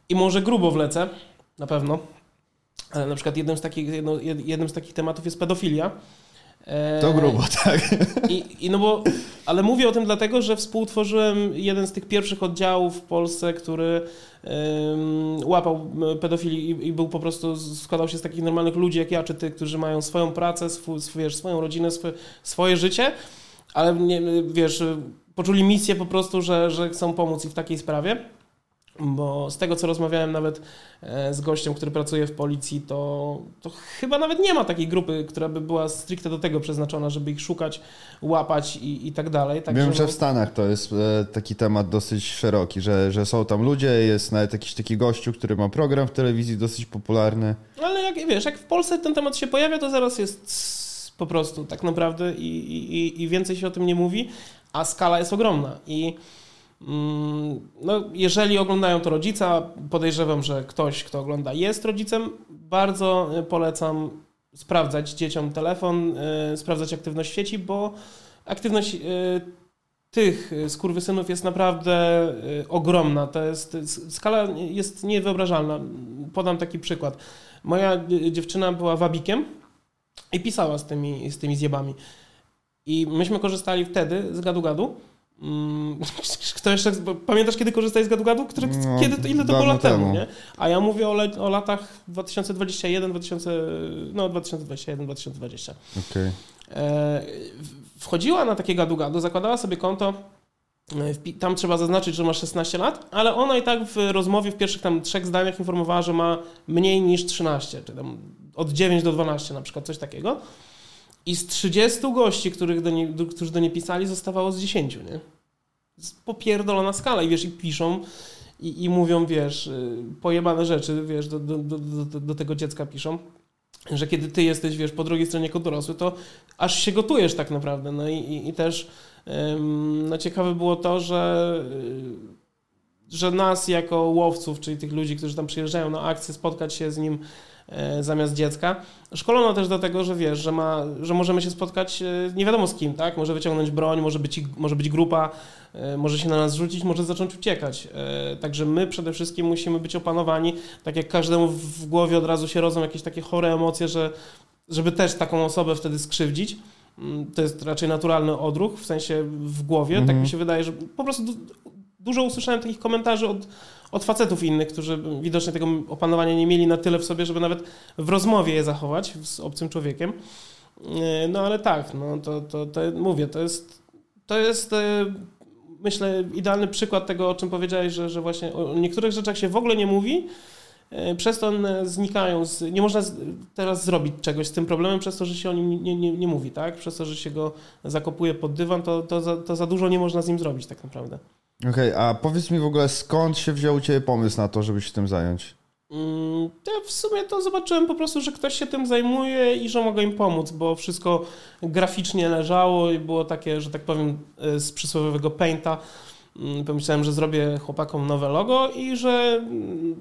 I może grubo wlecę, na pewno. Ale na przykład jednym z takich, jedno, jed- jednym z takich tematów jest pedofilia. E, To grubo, tak. i, I no bo, ale mówię o tym dlatego, że współtworzyłem jeden z tych pierwszych oddziałów w Polsce, który ym, łapał m, pedofili i, i był po prostu, składał się z takich normalnych ludzi jak ja, czy ty, którzy mają swoją pracę, swój, swój, swoją rodzinę, swoje, swoje życie, ale nie, wiesz, poczuli misję po prostu, że, że chcą pomóc i w takiej sprawie. Bo z tego, co rozmawiałem nawet e, z gościem, który pracuje w policji, to, to chyba nawet nie ma takiej grupy, która by była stricte do tego przeznaczona, żeby ich szukać, łapać i, i tak dalej. Także Wiem, że no- w Stanach to jest e, taki temat dosyć szeroki, że, że są tam ludzie, jest nawet jakiś taki gościu, który ma program w telewizji dosyć popularny. Ale jak wiesz, jak w Polsce ten temat się pojawia, to zaraz jest po prostu tak naprawdę i, i, i więcej się o tym nie mówi, a skala jest ogromna. I mm, no, jeżeli oglądają to rodzica, podejrzewam, że ktoś, kto ogląda, jest rodzicem, bardzo y, polecam sprawdzać dzieciom telefon, y, sprawdzać aktywność sieci, bo aktywność y, tych skurwysynów jest naprawdę ogromna. To jest, skala jest niewyobrażalna. Podam taki przykład. Moja dziewczyna była wabikiem i pisała z tymi, z tymi zjebami. I myśmy korzystali wtedy z gadu-gadu. Mm, Kto jeszcze, pamiętasz kiedy korzystałeś z gadu-gadu? Który, No, kiedy, to- ile to było lat temu, temu. nie? A ja mówię o, le, o latach 2021, 2000, no 2021, 2020. Okej. E, Wchodziła na takie gadu-gadu, zakładała sobie konto. e, Tam trzeba zaznaczyć, że ma 16 lat, ale ona i tak w rozmowie w pierwszych tam trzech zdaniach informowała, że ma mniej niż 13, czy tam od 9 do 12 na przykład, coś takiego. I z 30 gości, których do niej, do, którzy do niej pisali, zostawało z 10, nie? Popierdolona skala i wiesz, i piszą i, i mówią, wiesz, y, pojebane rzeczy, wiesz, do, do, do, do, tego dziecka piszą, że kiedy ty jesteś, wiesz, po drugiej stronie jako dorosły, to aż się gotujesz tak naprawdę. No i, i, i też ym, no ciekawe było to, że, y, że nas jako łowców, czyli tych ludzi, którzy tam przyjeżdżają na akcję, spotkać się z nim zamiast dziecka. Szkolono też do tego, że wiesz, że, ma, że możemy się spotkać e, nie wiadomo z kim, tak? Może wyciągnąć broń, może być, może być grupa, e, może się na nas rzucić, może zacząć uciekać. E, Także my przede wszystkim musimy być opanowani, tak jak każdemu w głowie od razu się rodzą jakieś takie chore emocje, że żeby też taką osobę wtedy skrzywdzić. Mm, To jest raczej naturalny odruch, w sensie w głowie. Tak Mhm. mi się wydaje, że po prostu du- dużo usłyszałem takich komentarzy od, od facetów innych, którzy widocznie tego opanowania nie mieli na tyle w sobie, żeby nawet w rozmowie je zachować z obcym człowiekiem. Yy, No ale tak, no to, to, to mówię, to jest, to jest yy, myślę idealny przykład tego, o czym powiedziałeś, że, że właśnie o niektórych rzeczach się w ogóle nie mówi, yy, przez to one znikają, nie można teraz zrobić czegoś z tym problemem, przez to, że się o nim nie, nie, nie mówi, tak? Przez to, że się go zakopuje pod dywan, to, to, za, to za dużo nie można z nim zrobić tak naprawdę. Okej, a powiedz mi w ogóle skąd się wziął u Ciebie pomysł na to, żeby się tym zająć? Mm, Ja w sumie to zobaczyłem po prostu, że ktoś się tym zajmuje i że mogę im pomóc, bo wszystko graficznie leżało i było takie, że tak powiem, y, z przysłowiowego painta. mm, pomyślałem, że zrobię chłopakom nowe logo i że mm,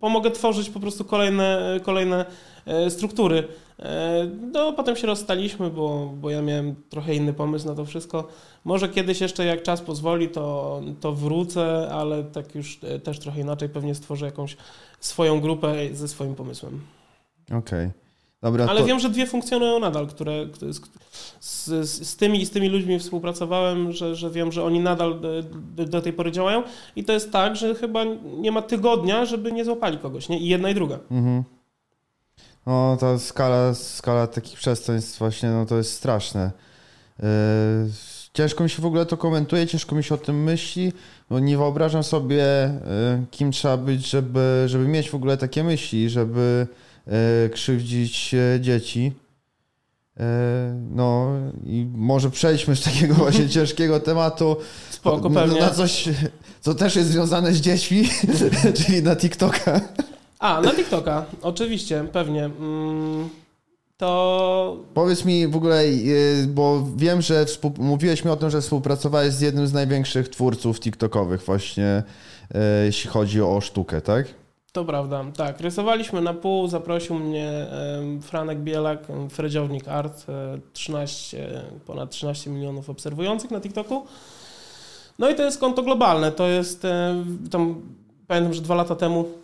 pomogę tworzyć po prostu kolejne, kolejne e, struktury. E, no, potem się rozstaliśmy, bo, bo ja miałem trochę inny pomysł na to wszystko. Może kiedyś jeszcze, jak czas pozwoli, to, to wrócę, ale tak już e, też trochę inaczej. Pewnie stworzę jakąś swoją grupę ze swoim pomysłem. Okej. Okay. Dobra, Ale to... wiem, że dwie funkcjonują nadal, które, które z, z, z, tymi i z tymi ludźmi współpracowałem, że, że wiem, że oni nadal do, do, tej pory działają i to jest tak, że chyba nie ma tygodnia, żeby nie złapali kogoś, nie? I jedna i druga. Mhm. No, ta skala, skala takich przestępstw właśnie, no to jest straszne. Yy, ciężko mi się w ogóle to komentuje, ciężko mi się o tym myśli, bo nie wyobrażam sobie, yy, kim trzeba być, żeby, żeby mieć w ogóle takie myśli, żeby yy, krzywdzić dzieci. No i może przejdźmy z takiego właśnie ciężkiego tematu Spoko, na, na coś, co też jest związane z dziećmi, czyli na TikToka. A, na TikToka, oczywiście, pewnie. Mm, to. Powiedz mi w ogóle, y, bo wiem, że mówiłeś mi o tym, że współpracowałeś z jednym z największych twórców TikTokowych, właśnie y, jeśli chodzi o sztukę, tak? To prawda, tak. Rysowaliśmy na pół, zaprosił mnie Franek Bielak, Fredziownik Art, 13, e, ponad 13 milionów obserwujących na TikToku. No i to jest konto globalne, to jest, e, tam pamiętam, że dwa lata temu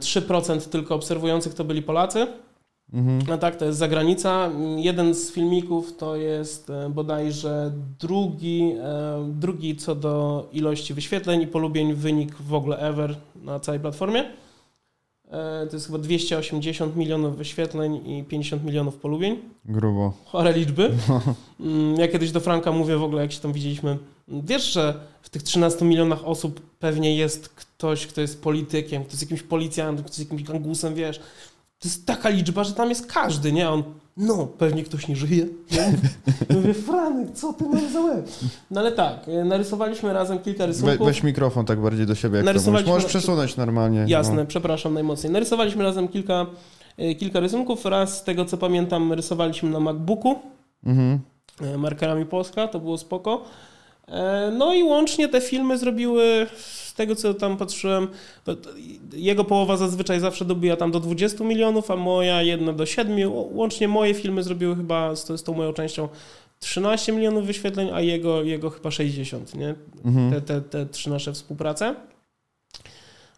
3% tylko obserwujących to byli Polacy. Mhm. No tak, to jest zagranica. Jeden z filmików to jest e, bodajże drugi, e, drugi co do ilości wyświetleń i polubień wynik w ogóle ever na całej platformie. E, to jest chyba 280 milionów wyświetleń i 50 milionów polubień. Grubo. Chore liczby. No. Mm, ja kiedyś do Franka mówię w ogóle, jak się tam widzieliśmy. Wiesz, że w tych 13 milionach osób pewnie jest ktoś, kto jest politykiem, kto jest jakimś policjantem, kto jest jakimś gangusem, wiesz. To jest taka liczba, że tam jest każdy, nie? On, no, pewnie ktoś nie żyje. Nie? mówię, Franek, co ty masz za łeb? No ale tak, e, narysowaliśmy razem kilka rysunków. We, weź mikrofon tak bardziej do siebie, jak to Możesz przesunąć normalnie. Jasne, no. przepraszam najmocniej. Narysowaliśmy razem kilka, e, kilka rysunków. Raz, z tego co pamiętam, rysowaliśmy na MacBooku. Mhm. E, markerami Polska, to było spoko. No i łącznie te filmy zrobiły tego, co tam patrzyłem, jego połowa zazwyczaj zawsze dobija tam do 20 milionów, a moja jedna do 7. Łącznie moje filmy zrobiły chyba z, z tą moją częścią 13 milionów wyświetleń, a jego, jego chyba 60, nie? Mhm. Te, te, te trzy nasze współprace.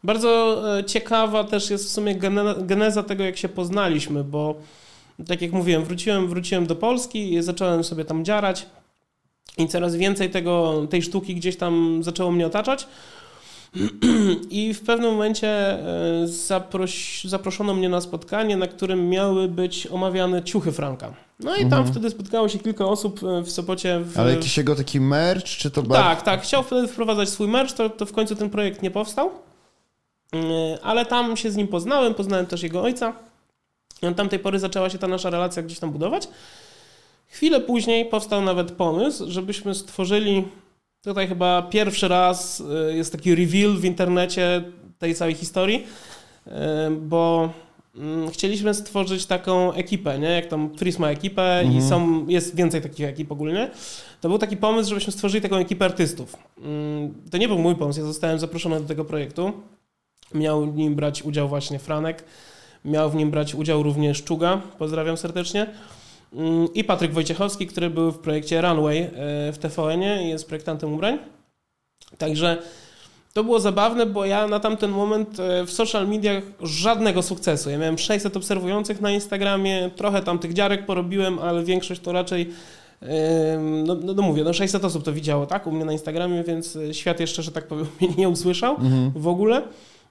Bardzo e, ciekawa też jest w sumie geneza tego, jak się poznaliśmy, bo tak jak mówiłem, wróciłem, wróciłem do Polski i zacząłem sobie tam dziarać i coraz więcej tego, tej sztuki gdzieś tam zaczęło mnie otaczać. I w pewnym momencie e, zaproś, zaproszono mnie na spotkanie, na którym miały być omawiane ciuchy Franka. No i tam mhm. wtedy spotkało się kilka osób e, w Sopocie. W... Ale jakiś jego taki merch, czy to... Tak, tak. Chciał wtedy wprowadzać swój merch, to, to w końcu ten projekt nie powstał. E, ale tam się z nim poznałem, poznałem też jego ojca. I od tamtej pory zaczęła się ta nasza relacja gdzieś tam budować. Chwilę później powstał nawet pomysł, żebyśmy stworzyli Tutaj chyba pierwszy raz y, jest taki reveal w internecie tej całej historii, y, bo mm, chcieliśmy stworzyć taką ekipę, nie? Jak tam Fris ma ekipę mhm. i są, jest więcej takich ekip ogólnie. To był taki pomysł, żebyśmy stworzyli taką ekipę artystów. Mm, to nie był mój pomysł, ja zostałem zaproszony do tego projektu. Miał w nim brać udział właśnie Franek, miał w nim brać udział również Czuga, pozdrawiam serdecznie. Mm, i Patryk Wojciechowski, który był w projekcie Runway e, w TVN-ie i jest projektantem ubrań. Także to było zabawne, bo ja na tamten moment e, w social mediach żadnego sukcesu. Ja miałem 600 obserwujących na Instagramie, trochę tam tych dziarek porobiłem, ale większość to raczej no, no, no, mówię, no 600 osób to widziało, tak, u mnie na Instagramie, więc świat jeszcze, że tak powiem, mnie nie usłyszał mhm. w ogóle.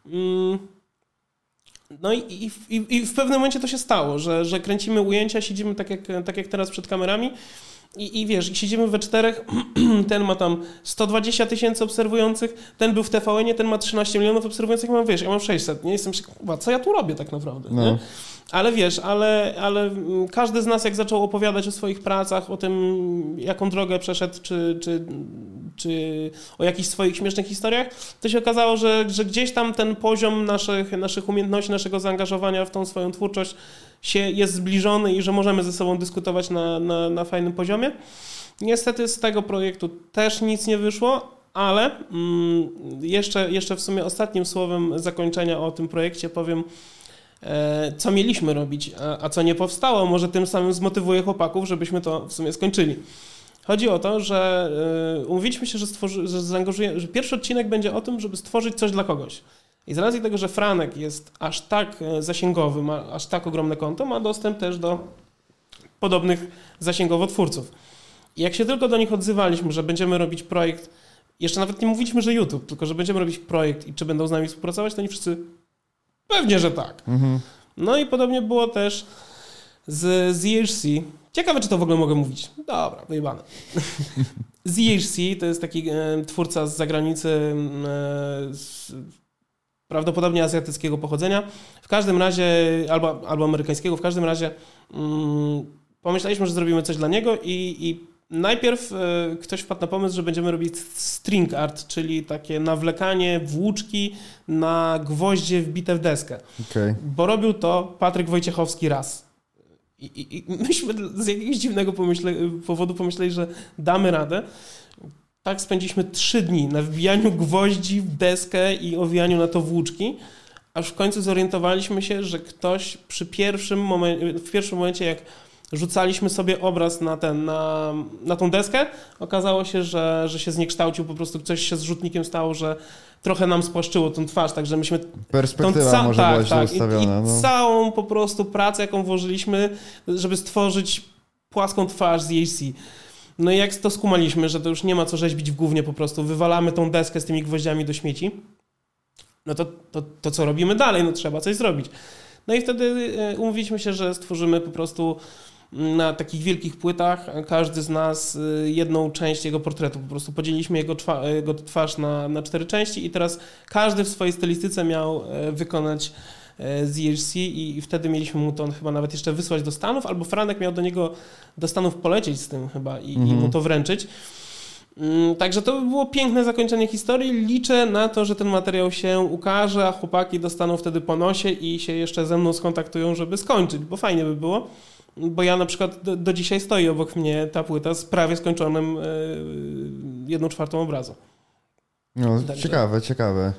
Mm. No i, i, i, i, w pewnym momencie to się stało, że, że kręcimy ujęcia, siedzimy tak jak, tak jak teraz przed kamerami i, i wiesz, siedzimy we czterech, ten ma tam 120 tysięcy obserwujących, ten był w TVN-ie, ten ma 13 milionów obserwujących, mam, wiesz, ja mam 600, nie? Jestem, co ja tu robię tak naprawdę, no. nie? Ale wiesz, ale, ale każdy z nas jak zaczął opowiadać o swoich pracach, o tym, jaką drogę przeszedł, czy, czy, czy o jakichś swoich śmiesznych historiach, to się okazało, że, że gdzieś tam ten poziom naszych, naszych umiejętności, naszego zaangażowania w tą swoją twórczość się jest zbliżony i że możemy ze sobą dyskutować na, na, na fajnym poziomie. Niestety z tego projektu też nic nie wyszło, Ale mm, jeszcze, jeszcze w sumie ostatnim słowem zakończenia o tym projekcie powiem, e, co mieliśmy robić, a, a co nie powstało. Może tym samym zmotywuję chłopaków, żebyśmy to w sumie skończyli. Chodzi o to, że y, umówiliśmy się, że, stworzy, że, zaangażuje, że pierwszy odcinek będzie o tym, żeby stworzyć coś dla kogoś. I z racji tego, że Franek jest aż tak e, zasięgowy, ma aż tak ogromne konto, ma dostęp też do podobnych zasięgowo twórców. I jak się tylko do nich odzywaliśmy, że będziemy robić projekt, jeszcze nawet nie mówiliśmy, że YouTube, tylko że będziemy robić projekt i czy będą z nami współpracować, to oni wszyscy pewnie, że tak. Mhm. No i podobnie było też z ZHC. Ciekawe, czy to w ogóle mogę mówić. Dobra, wyjebane. ZHC to jest taki e, twórca z zagranicy, e, z, prawdopodobnie azjatyckiego pochodzenia. W każdym razie, albo, albo amerykańskiego, w każdym razie mm, pomyśleliśmy, że zrobimy coś dla niego i, i najpierw e, ktoś wpadł na pomysł, że będziemy robić string art, czyli takie nawlekanie włóczki na gwoździe wbite w deskę. Okay. Bo robił to Patryk Wojciechowski raz. I, i, I, myśmy z jakiegoś dziwnego pomyśle, powodu pomyśleli, że damy radę. Tak spędziliśmy trzy dni na wbijaniu gwoździ w deskę i owijaniu na to włóczki, aż w końcu zorientowaliśmy się, że ktoś przy pierwszym momencie, w pierwszym momencie jak rzucaliśmy sobie obraz na, ten, na, na tą deskę, okazało się, że, że się zniekształcił, po prostu coś się z rzutnikiem stało, że trochę nam spłaszczyło tą twarz, także myśmy... Perspektywa tą może tak, tak, ustawiona. I, i no. całą po prostu pracę, jaką włożyliśmy, żeby stworzyć płaską twarz z AC. No i jak to skumaliśmy, że to już nie ma co rzeźbić w głównie, po prostu wywalamy tą deskę z tymi gwoździami do śmieci, no to, to, to co robimy dalej? No trzeba coś zrobić. No i wtedy e, umówiliśmy się, że stworzymy po prostu na takich wielkich płytach każdy z nas y, jedną część jego portretu. Po prostu podzieliliśmy jego, jego twarz na, na cztery części i teraz każdy w swojej stylistyce miał e, wykonać e, z EHC i, i wtedy mieliśmy mu to chyba nawet jeszcze wysłać do Stanów, albo Franek miał do niego do Stanów polecieć z tym chyba i, mhm. i mu to wręczyć. Mm, także to było piękne zakończenie historii. Liczę na to, że ten materiał się ukaże, a chłopaki dostaną wtedy po nosie i się jeszcze ze mną skontaktują, żeby skończyć, bo fajnie by było. Bo ja na przykład do, do dzisiaj stoi obok mnie ta płyta z prawie skończonym yy, jedną czwartą obrazu. No, Także... ciekawe, ciekawe.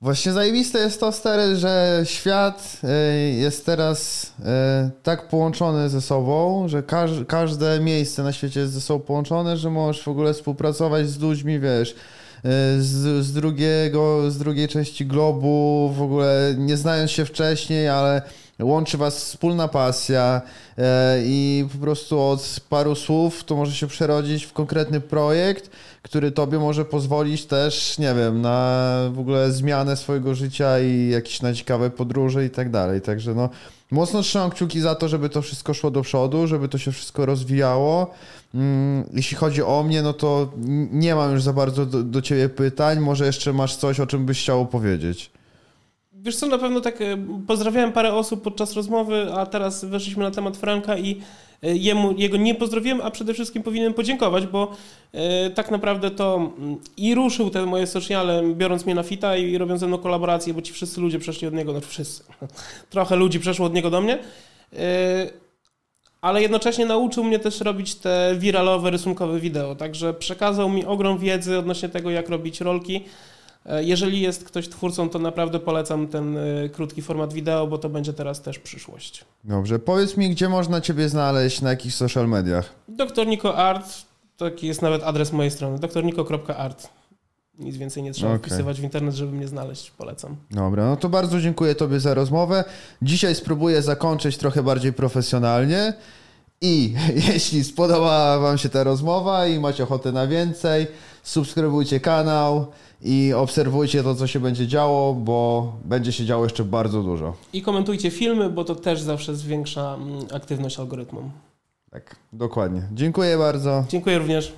Właśnie zajebiste jest to, stary, że świat e, jest teraz e, tak połączony ze sobą, że każ każde miejsce na świecie jest ze sobą połączone, że możesz w ogóle współpracować z ludźmi, wiesz, z, z, drugiego, z drugiej części globu, w ogóle nie znając się wcześniej, ale łączy was wspólna pasja e, i po prostu od paru słów to może się przerodzić w konkretny projekt, który tobie może pozwolić też, nie wiem, na w ogóle zmianę swojego życia i jakieś na ciekawe podróże i tak dalej. Także no, mocno trzymam kciuki za to, żeby to wszystko szło do przodu, żeby to się wszystko rozwijało. Mm, jeśli chodzi o mnie, no to nie mam już za bardzo do, do ciebie pytań. Może jeszcze masz coś, o czym byś chciał powiedzieć. Wiesz co, na pewno tak e, pozdrawiałem parę osób podczas rozmowy, a teraz weszliśmy na temat Franka i e, jemu, jego nie pozdrowiłem, a przede wszystkim powinienem podziękować, bo e, tak naprawdę to mm, i ruszył te moje sociale, biorąc mnie na fita i robiąc ze mną kolaborację, bo ci wszyscy ludzie przeszli od niego, no wszyscy, trochę ludzi przeszło od niego do mnie, ale jednocześnie nauczył mnie też robić te wiralowe, rysunkowe wideo, także przekazał mi ogrom wiedzy odnośnie tego, jak robić rolki, jeżeli jest ktoś twórcą, to naprawdę polecam ten e, krótki format wideo, bo to będzie teraz też przyszłość. Dobrze, powiedz mi, gdzie można Ciebie znaleźć, na jakich social mediach? Doktor Niko Art, taki jest nawet adres mojej strony, doktorniko.art. Nic więcej nie trzeba okay. wpisywać w internet, żeby mnie znaleźć. Polecam. Dobra, no to bardzo dziękuję Tobie za rozmowę. Dzisiaj spróbuję zakończyć trochę bardziej profesjonalnie. I jeśli spodobała Wam się ta rozmowa i macie ochotę na więcej, subskrybujcie kanał i obserwujcie to, co się będzie działo, bo będzie się działo jeszcze bardzo dużo. I komentujcie filmy, bo to też zawsze zwiększa mm, aktywność algorytmom. Tak, dokładnie. Dziękuję bardzo. Dziękuję również.